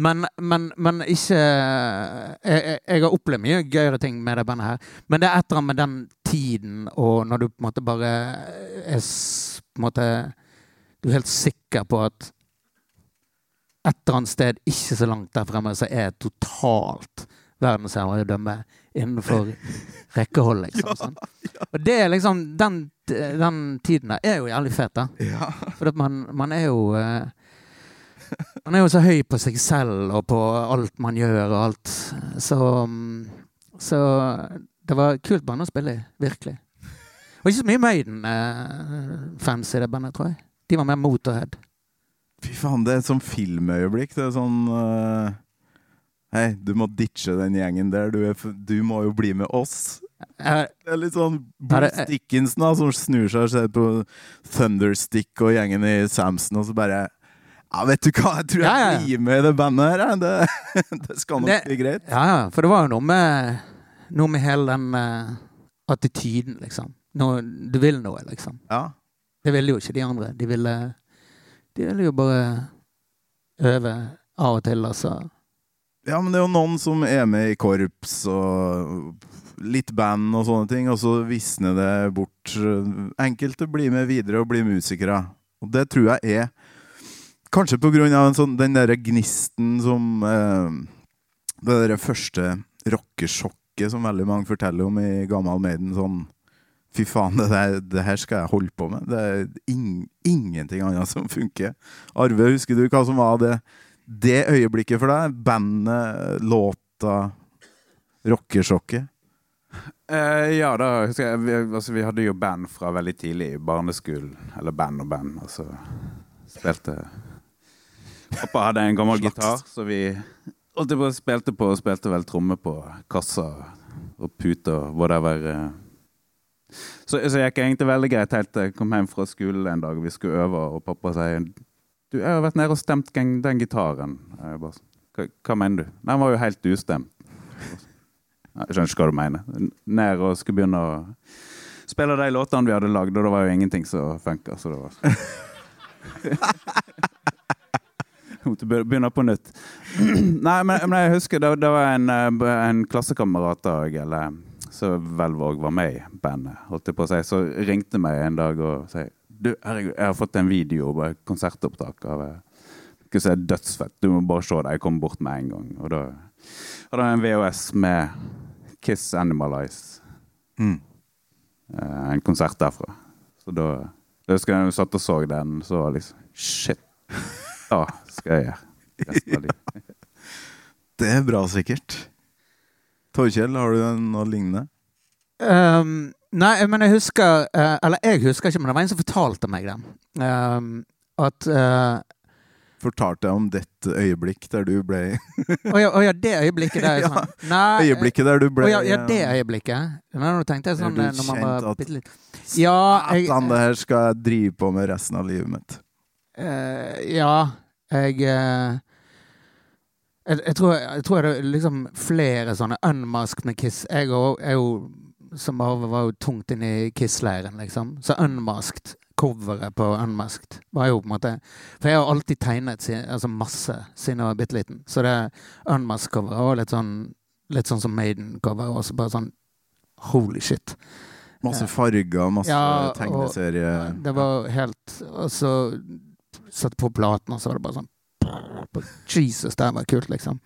men, men, men ikke jeg, jeg, har opplevd mye gøyere ting med det bandet her. Men det er et eller annet med den tiden, og når du på en måte bare er på en måte Du er helt sikker på at et eller annet sted ikke så langt der fremme, så er totalt verdensherredømme innenfor rekkehold, liksom. sånn. Og det er liksom Den, den tiden der er jo jævlig fet, da. Ja. For man, man er jo eh, Man er jo så høy på seg selv og på alt man gjør og alt. Så, så det var kult band å spille i. Virkelig. Det var ikke så mye Maiden-fans i det bandet, tror jeg. De var mer Motorhead. Fy faen, det er et sånn filmøyeblikk. Det er sånn uh, Hei, du må ditche den gjengen der. Du, er, du må jo bli med oss. Eh, Det er litt sånn Bruce Dickinson da, som snur seg og ser på Thunderstick og gjengen i Samson, og så bare Ja, vet du hva, jeg tror jeg Ja, ja, blir med i det bandet her. Det, det skal nok Det- bli greit. Ja, for det var jo noe med, noe med hele den uh, attityden, liksom. Noe, du vil noe, liksom. Ja. Det ville jo ikke de andre. De ville, de ville jo bare øve av og til, altså. ja, men det er jo noen som er med i korps og litt band og sånne ting, og så visner det bort. Enkelte blir med videre og blir musikere. Og det tror jeg er Kanskje av sånn, den derre gnisten som eh, Det derre første rockesjokket som veldig mange forteller om i Gammal Maiden. Sånn Fy faen, det, der, det her skal jeg holde på med. Det er ing, ingenting annet som funker. Arve, husker du hva som var det, det øyeblikket for deg? Bandet, låta, rockesjokket? Eh, ja, da husker jeg vi, altså, vi hadde jo band fra veldig tidlig barneskolen. Eller band og band. Altså spilte Pappa hadde en gammel gitar, så vi spilte på og spilte vel tromme på kassa og puter, og whatever. eh. Så, så gikk egentlig veldig greit helt til jeg kom hjem fra skolen en dag. Vi skulle øve, og pappa sier Du, jeg har vært nede og stemt den, gitaren. Bare, hva, hva mener du? Den var jo helt ustemt. Jeg skjønner ikke hva du mener. Ned og skulle begynne å spille de låtene vi hadde lagd, og det var jo ingenting som funka. Så det var Måtte be- begynne på nytt. Nei, men, men jeg husker det, det var en, eh, en klassekamerat eller så Velvåg var med i bandet, holdt jeg på å si, så ringte meg en dag og sa du, herregud, jeg har fått en video på konsertopptak av eh, Skal si dødsfett. Du må bare se det. Jeg kom bort med en gang. Og da hadde jeg en VHS med Kiss Animalize. Mm. Eh, en konsert derfra. Så da da husker jeg da jeg satt og så den, så var liksom Shit. Da skal jeg gjøre. Det er bra, sikkert. Torkjell, har du noe lignende? Um, nei, men jeg husker uh, Eller jeg husker ikke, men det var en som fortalte meg det. Um, at uh, Fortalte jeg om dette øyeblikk der du ble Å ja, ja, det øyeblikket der. Ja, Sånn. Nei, Øyeblikket der du ble Å ja, ja, det øyeblikket. Men nå tenkte jeg sånn eh, når man var at- bitte litt Ja, jeg, Satan, det her skal jeg drive på med resten av livet mitt. Uh, ja, jeg eh, jeg, jeg, tror, jeg tror det er liksom flere sånne unmasked med Kiss. Jeg er jo, som Arve, var jo tungt inne i Kiss-leiren, liksom. Så unmasked, coveret på unmasked, var jo på en måte For jeg har alltid tegnet altså masse siden jeg var bitte liten. Så det unmasked-coveret var litt sånn, litt sånn som Maiden-cover. også bare sånn holy shit. Masse farger, masse Ja, og- tegneserie. Det var helt Og så satte på platen, og så var det bare sånn Jesus, det var kult, liksom.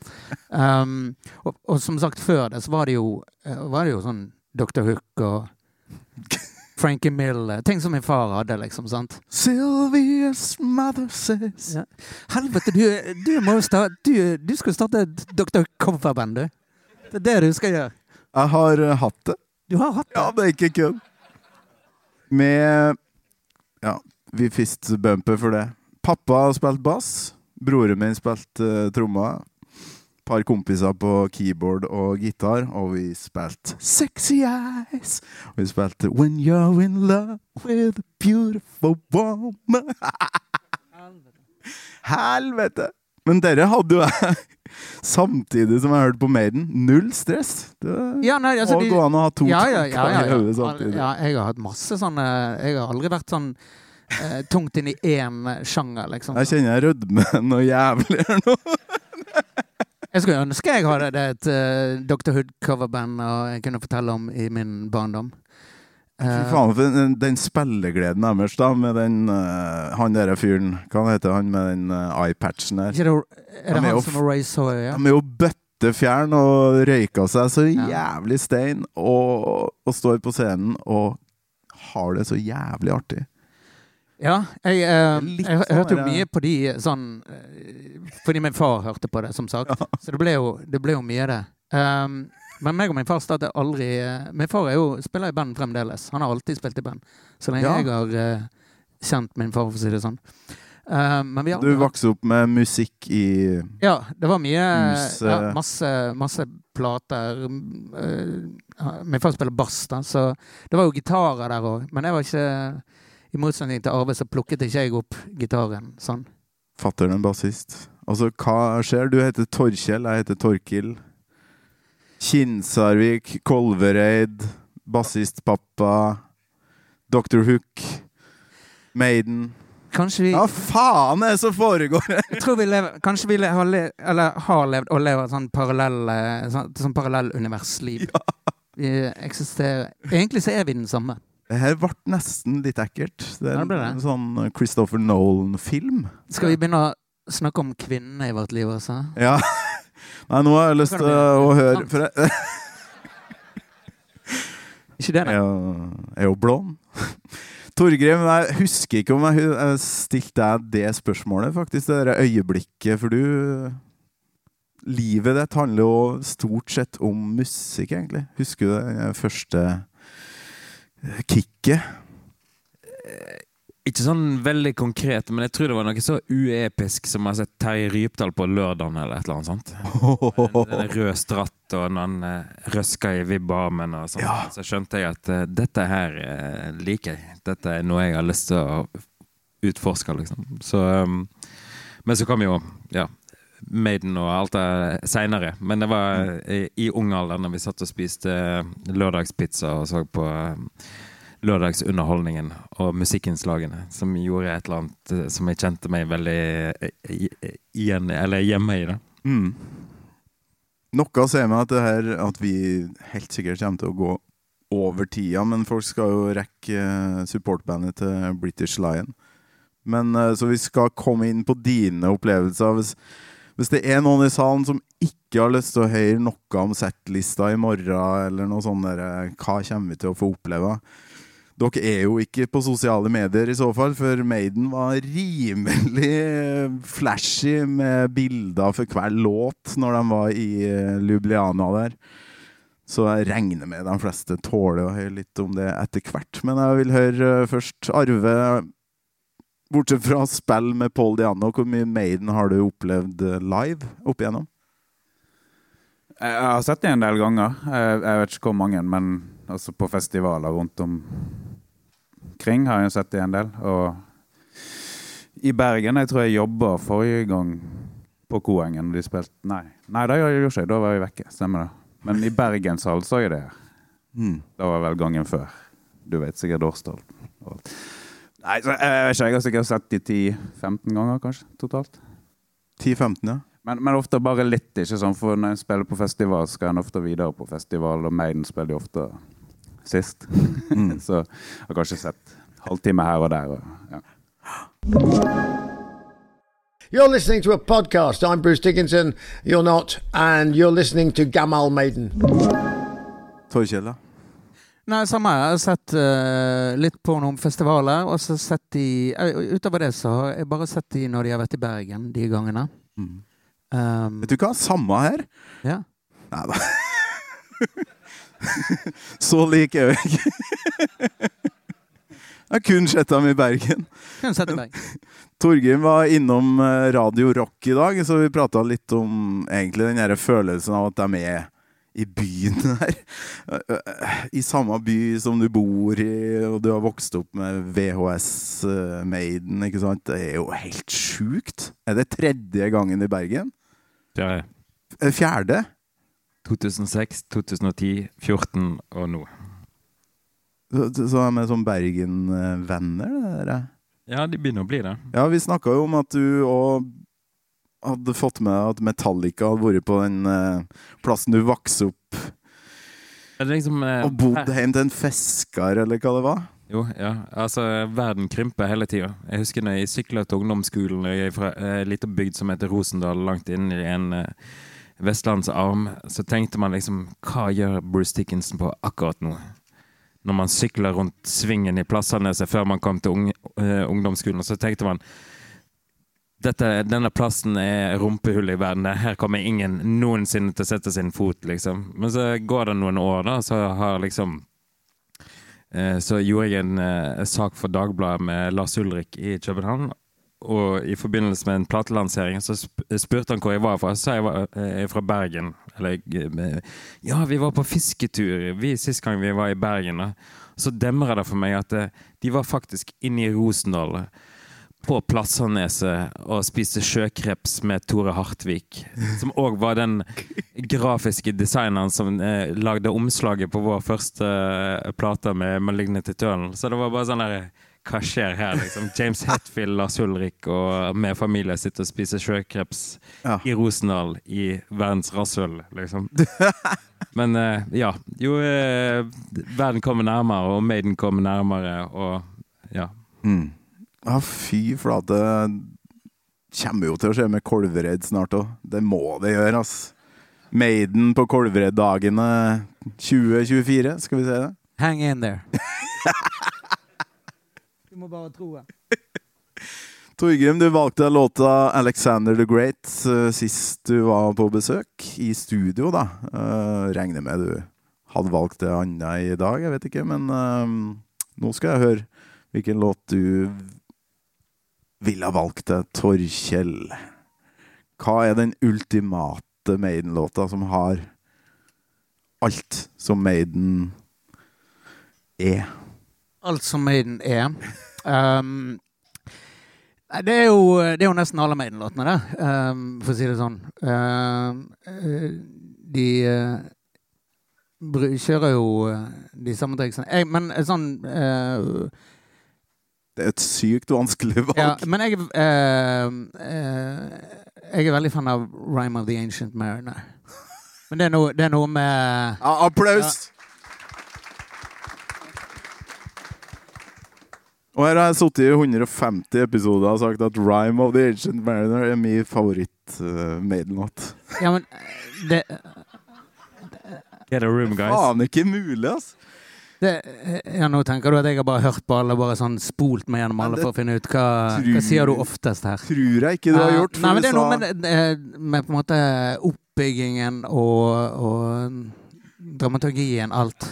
Um, og, og som sagt, før det så var det jo, eh, var det jo sånn Dr. Hook og Frankie Mill Ting som min far hadde, liksom. sant? Sylvia's mother says Ja. Helvete, du, du må starte du, du skal starte et Dr. Coverband, du. Det er det du skal gjøre. Jeg har eh, hatt det. Du har hatt det. Ja, det er ikke kødd. Med Ja, vi fistbumper for det. Pappa har spilt bass. Broren min spilte uh, trommer. Par kompiser på keyboard og gitar, og vi spilte Sexy Eyes. Og vi spilte When You're In Love With A Beautiful Woman. Helvete! Men dere hadde jo jeg samtidig som jeg hørte på Maiden. Null stress. Det Ja, nei, altså, må gå an å ha to ja, ja, ja, ja, ja. ja, jeg har hatt masse sånne Jeg har aldri vært sånn eh, tungt inn i én sjanger, liksom. Jeg kjenner jeg rødmer noe jævlig her nå. Jeg skulle ønske jeg hadde det et uh, Dr. Hood-coverband jeg kunne fortelle om i min barndom. Fy Eh, faen, for den, den spillegleden deres, da, med den uh, Han derre fyren Hva heter han med den uh, eyepatchen der? Er det, er det er han som er Ray Sawyer? Ja? De er jo bøttefjern og røyka seg så Ja. jævlig stein, og, og står på scenen og har det så jævlig artig. Ja, jeg, eh, jeg, jeg hørte jo mye på de sånn eh, Fordi min far hørte på det, som sagt. Så det ble jo, det ble jo mye av det. Um, men meg og min far startet aldri eh, Min far jo, spiller i band fremdeles. Han har alltid spilt i band. Så lenge Ja. jeg har uh, kjent min far, for å si det sånn. Uh, men vi har Du vokste opp med musikk i Ja, det var mye Hus, ja, eh. masse, masse plater. Uh, min far spiller bass, da, så det var jo gitarer der òg. Men jeg var ikke I motsetning til Arve, så plukket ikke jeg opp gitaren sånn. Fatter'n en bassist. Altså, hva skjer? Du heter Torkjell, jeg heter Torkil. Kinsarvik, Kolvereid, bassistpappa, Dr. Hook, Maiden Kanskje vi, Hva faen er det som foregår her? jeg tror vi lever, kanskje vi har, le, eller har levd og lever et sånn parallell sånn, sånn parallelluniversliv. Vi eksisterer Egentlig så er vi den samme. Det her ble nesten litt ekkelt. Det er det. en sånn Christopher Nolan-film. Skal vi begynne å snakke om kvinnene i vårt liv også? Ja. Nei, nå har jeg lyst til å høre? For jeg, Ikke det, nei. jeg er jo blond. Torgrim, jeg husker ikke om jeg, stilte deg det spørsmålet, faktisk. Det der øyeblikket. For du Livet ditt handler jo stort sett om musikk, egentlig. Husker du det første kicket? Ikke sånn veldig konkret, men jeg tror det var noe så uepisk som jeg har sett Terje Rypdal på lørdagen eller et eller annet sånt. En rød stratt og han eh, røska i vibbarmen og sånn. Ja. Så skjønte jeg at uh, dette her uh, liker jeg. Dette er noe jeg har lyst til å utforske, liksom. Så um, Men så kom jo ja, Maiden og alt det seinere. Men det var i, i ung alder, når vi satt og spiste lørdagspizza og så på eh, lørdagsunderholdningen og musikkinnslagene, som gjorde et eller annet eh, som jeg kjente meg veldig eh, igjen Eller hjemme i. da Mm. Noe sier meg at, det her, at vi helt sikkert kommer til å gå over tida, men folk skal jo rekke supportbandet til British Lion. Men Så vi skal komme inn på dine opplevelser. Hvis, hvis det er noen i salen som ikke har lyst til å høre noe om settlista i morgen, eller noe sånt der, eh, hva kommer vi til å få oppleve? Dere er jo ikke på sosiale medier i så fall, for Maiden var rimelig eh, flashy med bilder for hver låt når de var i Lubliana Ljubljana der. Så jeg regner med de fleste tåler å høre litt om det etter hvert. Men jeg vil høre eh, først Arve. Bortsett fra spill med Paul Diano, hvor mye Maiden har du opplevd eh, live opp igjennom? Jeg har sett det en del ganger. Jeg, vet ikke hvor mange, men altså på festivaler rundt omkring har jeg sett det en del. Og i Bergen Jeg tror jeg jobba forrige gang på Koengen. De spilte Nei, Nei det gjorde jeg ikke. Da var jeg vekke. Stemmer det. Men i Bergenshall så jeg det. Det var vel gangen før. Du vet sikkert årstall. Nei, så jeg, jeg vet ikke. Jeg har sikkert sett de 10-15 ganger, kanskje, totalt. 10-15, ja. Men, men ofte bare litt, ikke sånn, For når en spiller på festival, skal en ofte videre på festival, og Maiden spiller jo ofte sist. så jeg har kanskje sett halvtime her og der. Og, ja. You're listening to a podcast. I'm Bruce Dickinson. You're not. And you're listening to Gamal Maiden. Torkjell, da? Nei, samme. Jeg har sett uh, litt på noen festivaler, og så sett de uh, Utover det så har jeg bare sett de når de har vært i Bergen, de gangene. Um, Vet du hva? Samme her. ja. Nei da. Så lik er jeg ikke. Jeg har kun sett dem i Bergen. Kun sett i Bergen. Torgrim var innom eh, Radio Rock i dag, så vi prata litt om egentlig den følelsen av at de er i byen her. I samme by som du bor i, og du har vokst opp med VHS Maiden, ikke sant? Det er jo helt sjukt. Er det tredje gangen i Bergen? Fjerde. Eh, Fjerde? 2006, 2010, 14 og nå. Så, så er vi som Bergen-venner, det der. Ja, de begynner å bli det. Ja, vi snakka jo om at du òg hadde fått med at Metallica hadde vært på den eh, plassen du vokste opp liksom, eh, og bodd hjem til en fisker, eller hva det var. Jo, ja. Altså, verden krymper hele tida. Jeg husker når jeg sykla til ungdomsskolen jeg er fra ei lita bygd som heter Rosendal, langt inn i en eh, vestlandsarm, så tenkte man liksom Hva gjør Bruce Dickinson på akkurat nå? Når man sykler rundt svingen i plassene før man kom til ung, eh, ungdomsskolen, så tenkte man dette, denne plassen er rumpehullet i verden. Her kommer ingen noensinne til å sette sin fot, liksom. Men så går det noen år, da, så har liksom eh, Så gjorde jeg en eh, sak for Dagbladet med Lars Ulrik i København. Og i forbindelse med en platelansering så sp spurte han hvor jeg var fra. Så sa jeg var er fra Bergen. Eller eh, Ja, vi var på fisketur vi sist gang vi var i Bergen. Da. Så demrer det for meg at eh, de var faktisk inne i Rosendal på Plasshaneset og spiste sjøkreps med Tore Hartvik. Som òg var den grafiske designeren som eh, lagde omslaget på vår første eh, plate med Malignity Eternal. Så det var bare sånn der Hva skjer her, liksom? James Hetfield, Lars Ulrik og med familie sitter og spiser sjøkreps Ja. i Rosendal i verdens rasshøl, liksom. Men eh, ja. Jo, eh, verden kommer nærmere, og Maiden kommer nærmere, og ja. Mm. Ja, fy flate. Kommer jo til å skje med Kolvereid snart òg. Det må det gjøre, ass. Maiden på Kolvereid-dagene 2024, skal vi se det? Hang in there. du må bare tro det. Torgrim, du valgte låta 'Alexander the Great' eh, sist du var på besøk i studio, da. Eh, regner med du hadde valgt det annet i dag, jeg vet ikke, men eh, nå skal jeg høre hvilken låt du ville ha valgt det? Torkjell. Hva er den ultimate Maiden-låta som har alt som Maiden er? Alt som Maiden er. Um, det, er jo, det er jo nesten alle Maiden-låtene, det. Um, for å si det sånn. Eh, de uh, kjører jo eh, de samme triksene. Men sånn eh, Det er et sykt vanskelig valg. Ja, men jeg, eh, eh, jeg er veldig fan av Rhyme of the Ancient Mariner. Men det er noe, det er noe med Ja, applaus! Og her har jeg sittet i 150 episoder og sagt at Rhyme of the Ancient Mariner er min favoritt-maidenlåt. Uh, Ja, men det, Get a room, guys. Faen ikke mulig, ass! Det Ja, nå tenker du at jeg har bare hørt på alle, bare sånn spolt meg gjennom alle for å finne ut hva, tror- hva sier du oftest her? Tror jeg ikke du har gjort. gjort. Nei, men det er noe med, med på en måte oppbyggingen og, og dramaturgien, alt.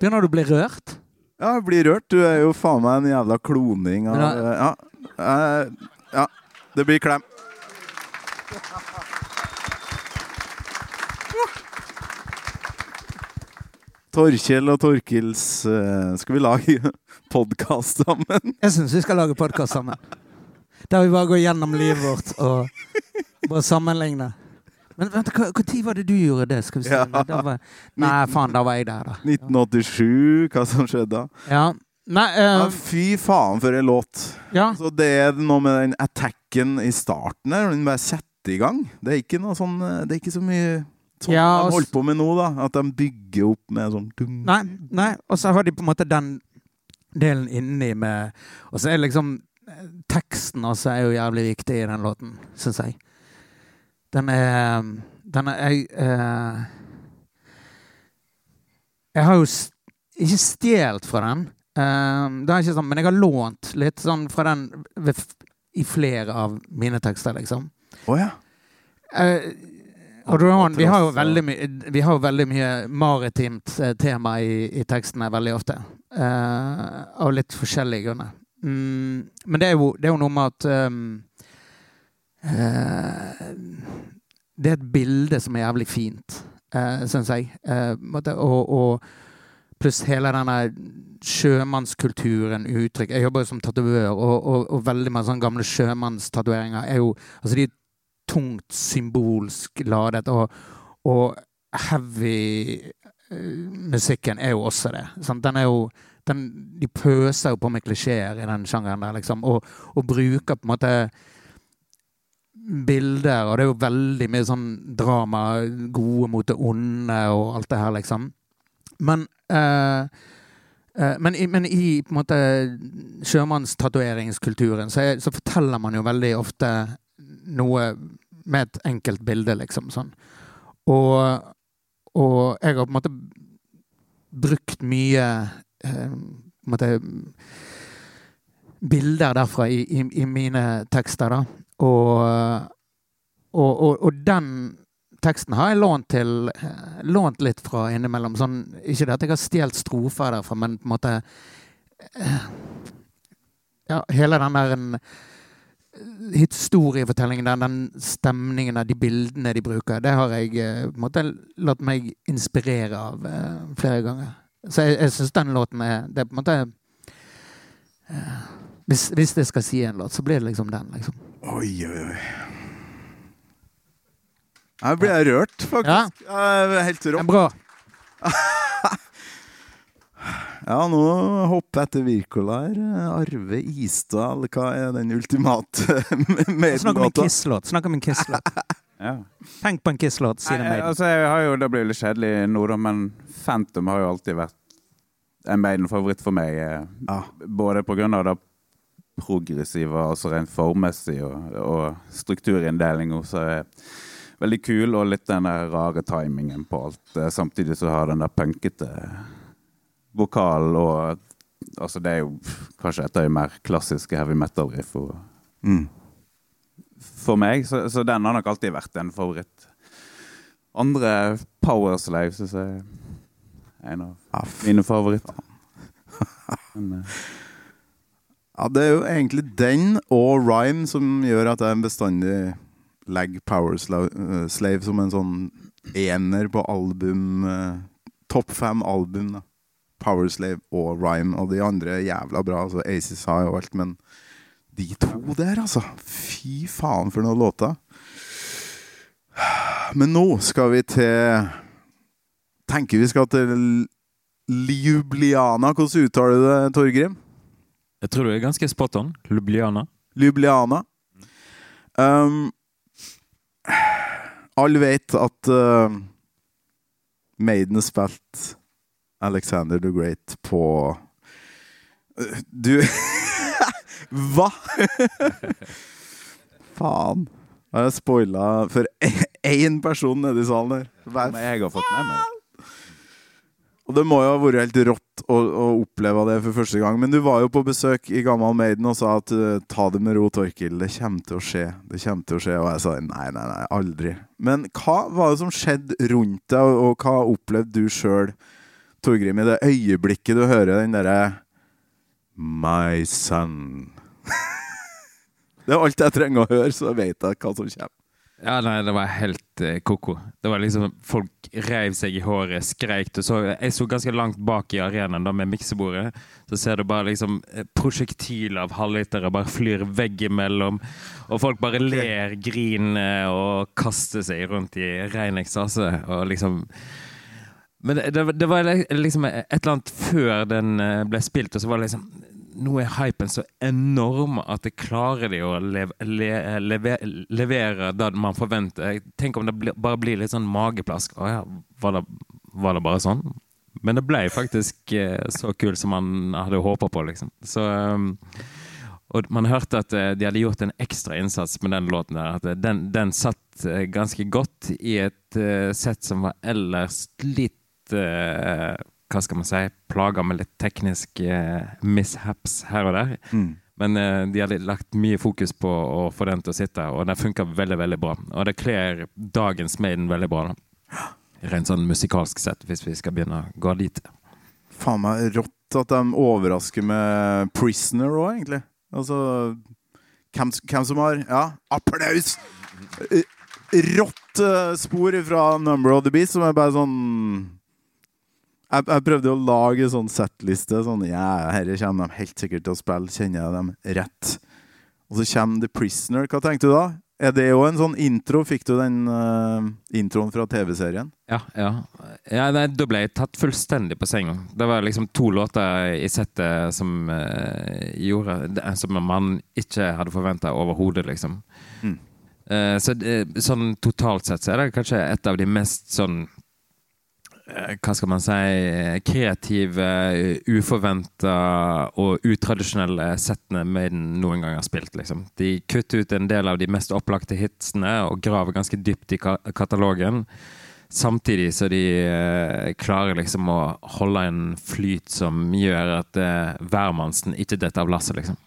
Begynner du å bli rørt? Ja, jeg blir rørt. Du er jo faen meg en jævla kloning av Men Ja. eh, ja. Det blir klem. Torkjell og Torkils eh, Skal vi lage podkast sammen? Jeg syns vi skal lage podkast sammen. Der vi bare går gjennom livet vårt og bare sammenligner. Men vent, hva- Når var det du gjorde det? Skal vi se. Ja. Var, nei, faen, da var jeg der, da. 1987, hva som skjedde da? Ja. Nei, uh, Ja, fy faen for en låt. ja. Så det er noe med den attacken i starten her. Den bare setter i gang. Det er ikke noe sånn eh, Det er ikke så mye sånn Ja, de holder på med nå, da. At de bygger opp med sånn dum. Nei, nei. Og så har de på en måte den delen inni med Og så er liksom eh, Teksten også er jo jævlig viktig i den låten, syns jeg. Den er Den er Jeg eh, Jeg har jo ikke stjålet fra den. Eh, det er ikke sånn, men jeg har lånt litt sånn fra den ved, i flere av mine tekster, liksom. Å ja. Eh, har, vi, har vi har jo veldig mye maritimt eh, tema i, i tekstene veldig ofte. Eh, av litt forskjellige grunner. Mm, men det er, jo, det er jo noe med at um, eh, det er et bilde som er jævlig fint, eh, syns jeg. Eh, og, og pluss hele denne sjømannskulturen, uttrykk. Jeg jobber jo som tatovør, og, og, og veldig mange sånne gamle sjømannstatoveringer er jo Altså, de tungt symbolsk ladet, og, og heavy eh, musikken er jo også det. Sant? Den er jo den, De pøser jo på med klisjeer i den sjangeren der, liksom, og, og bruker på en måte bilder, og det er jo veldig mye sånn drama, gode mot det onde og alt det her, liksom. Men eh, eh, men, i, men i på en måte sjømannstatueringskulturen så, er- så forteller man jo veldig ofte noe med et enkelt bilde, liksom. Sånn. Og, og jeg har på en måte brukt mye eh, på en måte, bilder derfra i, i, i mine tekster, da. Og, og, og, den teksten har jeg lånt, til, eh, lånt litt fra innimellom. Sånn, ikke det at jeg har stjålet strofer derfra, men på en måte eh, Ja, hele den der en, historiefortellingen, den, den stemningen, der, de bildene de bruker, det har jeg eh, på en måte latt meg inspirere av eh, flere ganger. Så jeg, jeg syns den låten er Det er på en måte eh, hvis, hvis jeg skal si en låt, så blir det liksom den, liksom. Oi, oi, oi. Her blir jeg rørt, faktisk. Ja. Helt rått. er bra. Ja, nå hopper jeg til Wirkola her. Arve Istad, eller hva er den ultimate Snakk om en Kiss-låt. Snakk om en Kiss-låt. Ja. Tenk på en Kiss-låt, sier det altså, jeg har jo, det blir litt kjedelig nå, da, men Phantom har jo alltid vært en Maiden-favoritt for meg. eh, Ja. Både på grunn av det progressive, altså rent formmessig, og, og strukturinndelinga, som er veldig kul, og litt den der rare timingen på alt. eh, Samtidig så har den der punkete vokalen og Altså, det er jo kanskje et av de mer klassiske heavy metal-riff Mm. for meg, så, så den har nok alltid vært en favoritt. Andre Powerslave syns jeg er en av Aff. mine favoritter. Men, uh. Ja, det er jo egentlig den og Rhyme som gjør at jeg bestandig legger Power eh, Slave som en sånn ener på album. uh, Topp fem album, da. Power Slave og Rhyme. Og de andre er jævla bra. altså Aces High og alt, men de to der, altså. Fy faen for noen låter. Men nå skal vi til Tenker vi skal til Ljubljana. Hvordan uttaler du det, Torgrim? Jeg tror du er ganske spot on. Lubliana. Ljubljana. Um, alle vet at uh, Maiden spilte Alexander the Great på Uh, Du Hva?! Faen. Da har jeg spoila for én person nede i salen her. Hver men jeg har fått med meg og det må jo ha vært helt rått å, å oppleve det for første gang. Men du var jo på besøk i Gammal Maiden og sa at uh, ta det med ro, Torkil. Det kommer til å skje. Det kommer til å skje. Og jeg sa nei, nei, nei, aldri. Men hva var det som skjedde rundt deg, og, og hva opplevde du sjøl, Torgrim, i det øyeblikket du hører den derre My son. det er alt jeg trenger å høre, så vet jeg hva som kommer. Ja, nei, det var helt eh, ko-ko. Det var liksom Folk reiv seg i håret, skreik. Du så, jeg sto ganske langt bak i arenaen da med miksebordet. Så ser du bare liksom eh, prosjektiler av halvlitere bare flyr veggimellom. Og folk bare ler, griner og kaster seg rundt i rein ekstase. Og liksom Men det, det, var liksom et eller annet før den eh, ble spilt, og så var det liksom nå er hypen så enorm at det klarer de å lev, le, leve, levere det man forventer. Tenk om det bare blir litt sånn mageplask. Å ja, var det, var det bare sånn? Men det ble faktisk eh, så kult som man hadde håpa på, liksom. Så um, og man hørte at eh, de hadde gjort en ekstra innsats med den låten. der, At eh, den, den satt eh, ganske godt i et eh, sett som var ellers litt eh, Hva skal man si? Plaga med litt tekniske eh, mishaps her og der. Men eh, de har lagt mye fokus på å få den til å sitte, og den funker veldig veldig bra. Og det kler dagens Maiden veldig bra. da. Rent sånn musikalsk sett, hvis vi skal begynne å gå dit. Faen meg rått at de overrasker med 'Prisoner' òg, egentlig. Altså hvem, hvem som har Ja, applaus! Eh, rått eh, spor fra Number of the Beast, som er bare sånn jeg, jeg prøvde å lage en sånn settliste. Sånn, ja, herre kommer de helt sikkert til å spille. Kjenner jeg dem rett? Og så kommer The Prisoner. Hva tenkte du da? Er det òg en sånn intro? Fikk du den uh, introen fra TV-serien? Ja, ja. ja nei, da ble jeg tatt fullstendig på senga. Det var liksom to låter i settet som uh, gjorde det, Som man ikke hadde forventa overhodet, liksom. Mm. Uh, så sånn totalt sett så er det kanskje et av de mest sånn eh, hva skal man si kreative, uforventa og utradisjonelle settene Maiden noen gang har spilt. liksom. De kutter ut en del av de mest opplagte hitsene og graver ganske dypt i katalogen. Samtidig så de eh, klarer liksom å holde en flyt som gjør at eh, hvermannsen ikke detter av lasset, liksom.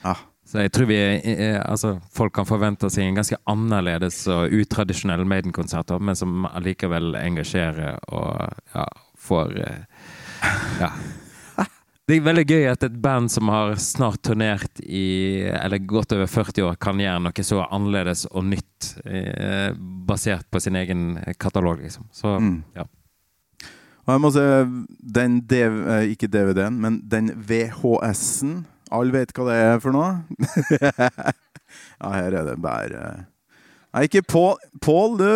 Ja. Så jeg tror vi, altså, folk kan forvente seg en ganske annerledes og utradisjonell Maiden-konsert, men som allikevel engasjerer og ja, får eh, Ja. Det er veldig gøy at et band som har snart turnert i eller godt over 40 år, kan gjøre noe så annerledes og nytt eh, basert på sin egen katalog, liksom. Så Mm. ja. Og jeg må si, den eh, ikke DVD-en, men den VHS-en Alle vet hva det er for noe? ja, her er det bare Nei, ikke Pål. Du,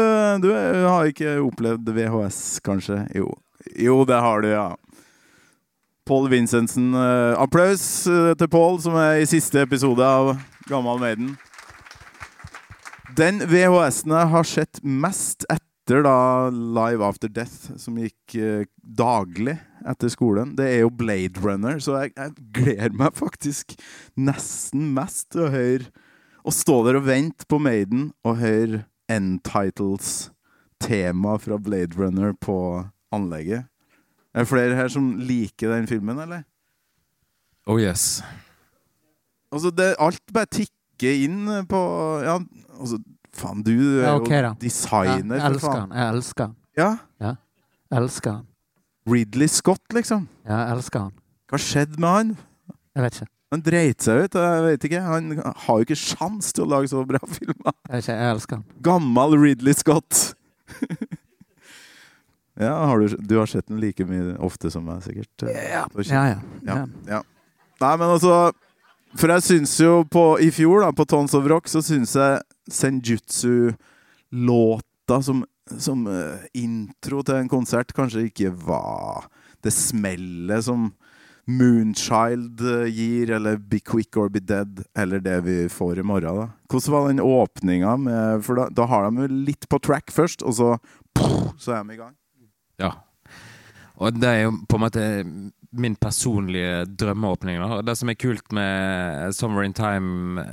du har ikke opplevd VHS, kanskje? Jo, jo det har du, ja. Pål Vincentsen. eh, applaus eh, til Pål, som er i siste episode av Gammal Maiden. Den VHS-en jeg har sett mest etter da Live After Death, som gikk eh, daglig etter skolen, det er jo Blade Runner. Så jeg, jeg gleder meg faktisk nesten mest til å høre Å stå der og vente på Maiden og høre End Titles tema fra Blade Runner på anlegget. Er det flere her som liker den filmen, eller? Oh yes. Altså, det, alt bare tikker inn på Ja, altså Faen, du er Ja, ok, jo da. designer, jeg elsker han. Jeg elsker han. Ja, ja. Elsker han. Ridley Scott, liksom. Ja, jeg elsker han. Hva skjedde med han? Jeg vet ikke. Han dreit seg ut. Jeg vet ikke. Han har jo ikke sjans til å lage så bra filmer. Jeg, vet ikke. jeg elsker han. Gammel Ridley Scott. ja, har du, du har sett den like mye ofte som meg, sikkert. Ja, ja. ja. Ja. ja. Nei, men altså For jeg syns jo på I fjor, da, på Tons of Rock, så syns jeg Senjutsu-låta som, som uh, intro til en konsert kanskje ikke var det smellet som Moonchild eh, gir, eller Be Quick or Be Dead, eller det vi får i morgen. da. Hvordan var den åpninga? For da, da har de jo litt på track først, og så så er de i gang. Ja. Og det er jo på en måte min personlige drømmeåpning. Da. Det som er kult med Summer in Time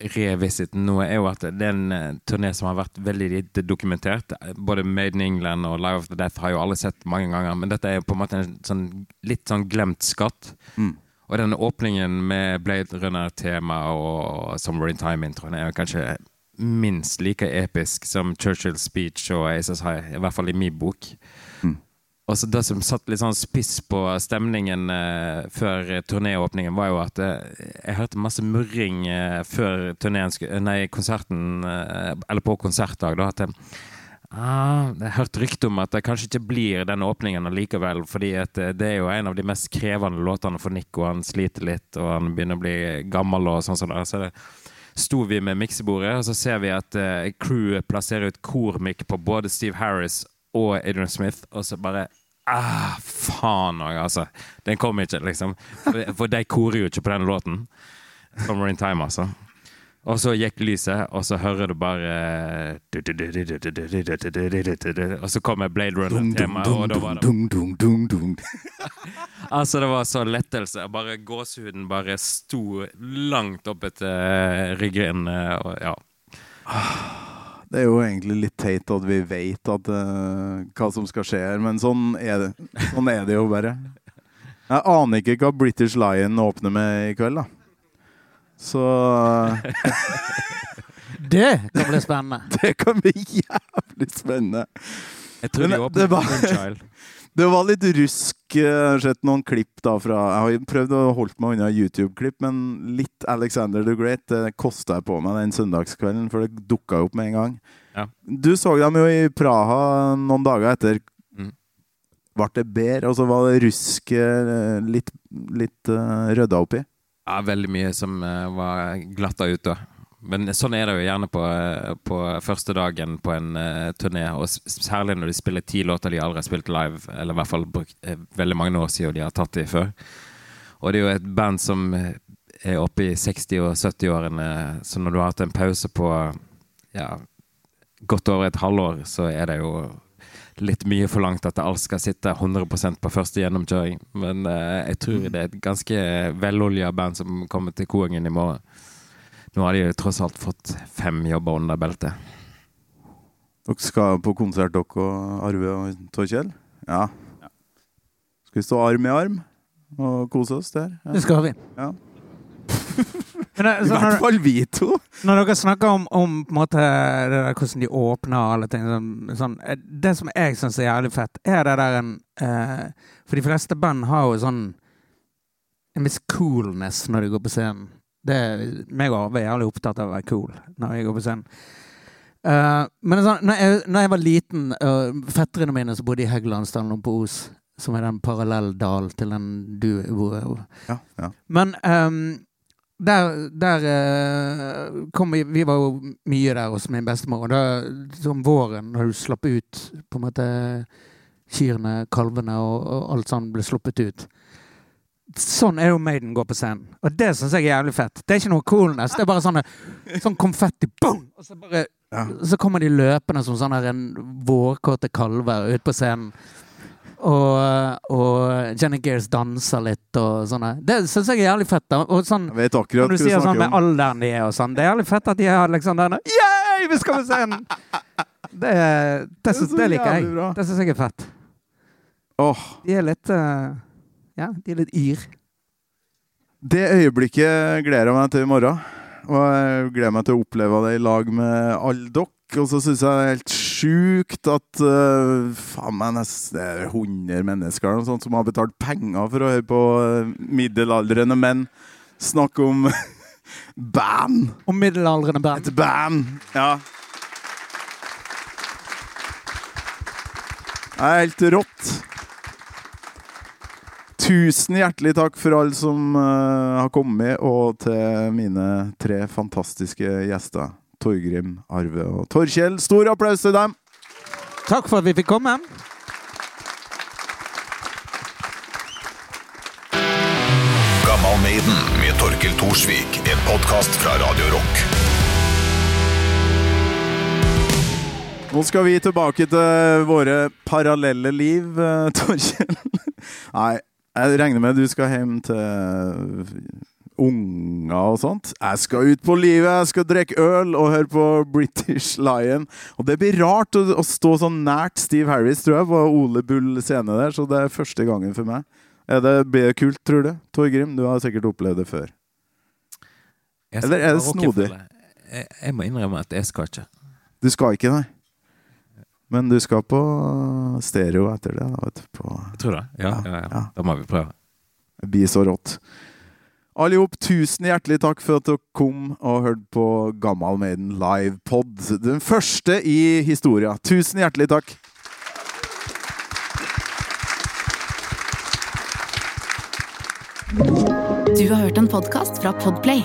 eh, nå, er jo at det er en eh, turné som har vært veldig lite dokumentert. Både Made in England og Live of the Death har jo alle sett mange ganger, men dette er jo på en måte en sånn, litt sånn glemt skatt. Mm. Og den åpningen med Blade Runner-tema og Summer in Time-introen er jo kanskje minst like episk som Churchills speech og Aces High, i hvert fall i min bok. Og så Det som satt litt sånn spiss på stemningen eh, før turnéåpningen, var jo at eh, jeg hørte masse murring eh, før turneen Nei, konserten eh, Eller på konsertdag. da, at jeg, ah, jeg hørte rykte om at det kanskje ikke blir den åpningen allikevel, fordi at eh, det er jo en av de mest krevende låtene for Nick, og han sliter litt, og han begynner å bli gammel og sånn sånn der, Så det sto vi med miksebordet, og så ser vi at eh, crewet plasserer ut kormikk på både Steve Harris og Adrian Smith, og så bare Ah, faen òg, altså. Den kom ikke, liksom. For, for de korer jo ikke på den låten. Summer in Time, altså. Og så gikk lyset, og så hører du bare Og så kommer Blade Runner-temaet, og da var det. Altså, det var så lettelse. Bare Gåsehuden bare sto langt opp etter ryggen. eh, Og, ja. Det er jo egentlig litt teit at vi vet at, eh, hva som skal skje her, men sånn er, det. sånn er det jo bare. Jeg aner ikke hva British Lion åpner med i kveld, da. Så Det kan bli spennende. det kan bli jævlig spennende. Jeg tror Men de åpner det var- Moonchild. Det var litt rusk. Jeg har sett noen klipp da fra Jeg har prøvd å holde meg unna YouTube-klipp, men litt Alexander the Great det kosta jeg på meg den søndagskvelden, for det dukka opp med en gang. Ja. Du så dem jo i Praha noen dager etter. Mm. Ble det bedre? Og så var det rusk eh, litt, litt uh, rydda opp i? Ja, veldig mye som uh, var glatta ut da. Men sånn er det jo gjerne på, eh, på første dagen på en uh, turné, og særlig når de spiller ti låter de aldri har spilt live, eller i hvert fall brukt uh, veldig mange år siden de har tatt de før. Og det er jo et band som er oppe i 60- og 70-årene, så når du har hatt en pause på ja, godt over et halvår, så er det jo litt mye forlangt at alt skal sitte 100% på første gjennomkjøring. Men uh, jeg tror det er et ganske velolja band som kommer til Koengen i morgen. Nå har de jo tross alt fått fem jobber under beltet. Dere skal på konsert, dere og Arve og Torkjell? Ja. Skal vi stå arm i arm og kose oss der? Ja. Det skal vi. Ja. Men det, I hvert fall vi to! når dere snakker om, om på en måte, det der, hvordan de åpner alle ting sånn, sånn, eh, Det som jeg syns er jævlig fett, er det der en eh, For de fleste band har jo sånn en viss coolness når de går på scenen. Det, meg og er jævlig opptatt av å være cool når jeg går på scenen. Uh, men sånn, når, jeg, når jeg var liten, uh, fetterne mine som bodde i Heggelandsdalen på Os, som er den parallelldal til den du bor i Ja, ja. men um, der, der uh, kom vi Vi var jo mye der hos min bestemor. Og da, som våren, når du slapp ut på en måte kyrne, kalvene og, og alt sånt ble sluppet ut. Sånn er jo Maiden går på scenen. Og det syns jeg er jævlig fett. Det er ikke noe coolness. Det er bare sånne, sånn konfetti boom! Og så, bare, Ja. så kommer de løpende som sånne her en vårkåte kalver ut på scenen. Og, og Jenny Gears danser litt og sånne. Det syns jeg er jævlig fett. da. Og sånn, Jeg vet akkurat når du sier sånn snakker med om. alderen de er og sånn. Det er jævlig fett at de har liksom denne Yeah, vi skal på scenen! Det, det, Det er det liker jeg. Det syns jeg er fett. Åh, De er litt eh, Ja, de er litt yr. det øyeblikket gleder jeg meg til i morgen. Og jeg gleder meg til å oppleve det i lag med alle dere. Og så syns jeg det er helt sjukt at uh, faen meg nesten det er 100 mennesker sånt, som har betalt penger for å høre på eh, middelaldrende menn snakke om band. Om middelaldrende band. Et band! Ja. Det er helt rått. Tusen hjertelig takk for alle som eh, har kommet, og til mine tre fantastiske gjester. Torgrim, Arve og Torkjell. Stor applaus til dem! Takk for at vi fikk komme. Gammal Maiden med Torkel Thorsvik. En podkast fra Radio Rock. Nå skal vi tilbake til våre parallelle liv, eh, Torkjell. Nei, jeg regner med du skal hjem til unger og sånt. Jeg skal ut på livet, jeg skal drikke øl og høre på British Lion. Og det blir rart å, å stå sånn nært Steve Harris, tror jeg, på Ole Bull scene der, så det er første gangen for meg. Er det, blir det kult, tror du? Torgrim, du har sikkert opplevd det før. Eller er det snodig? Jeg, jeg må innrømme at jeg skal ikke. Du skal ikke, nei. Men du skal på stereo etter det, da, vet du. På Jeg tror det. Ja, Ja, ja, ja. Da må vi prøve. Det blir så rått. Alle sammen, tusen hjertelig takk for at dere kom og hørte på Gammal Maiden livepod. Den første i historia. Tusen hjertelig takk. Du har hørt en podkast fra Podplay.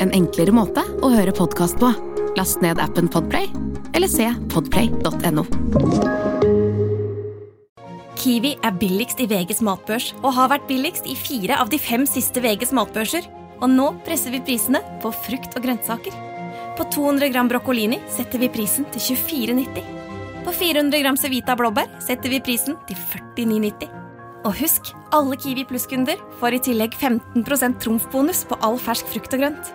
En enklere måte å høre podkast på. Last ned appen Podplay, eller se podplay.no. Kiwi er billigst i VGs matbørs og har vært billigst i fire av de fem siste VGs matbørser. Og nå presser vi prisene på frukt og grønnsaker. På 200 gram broccolini setter vi prisen til 24,90. På 400 gram Cevita blåbær setter vi prisen til 49,90. Og husk, alle Kiwi Pluss-kunder får i tillegg 15% trumfbonus på all fersk frukt og grønt.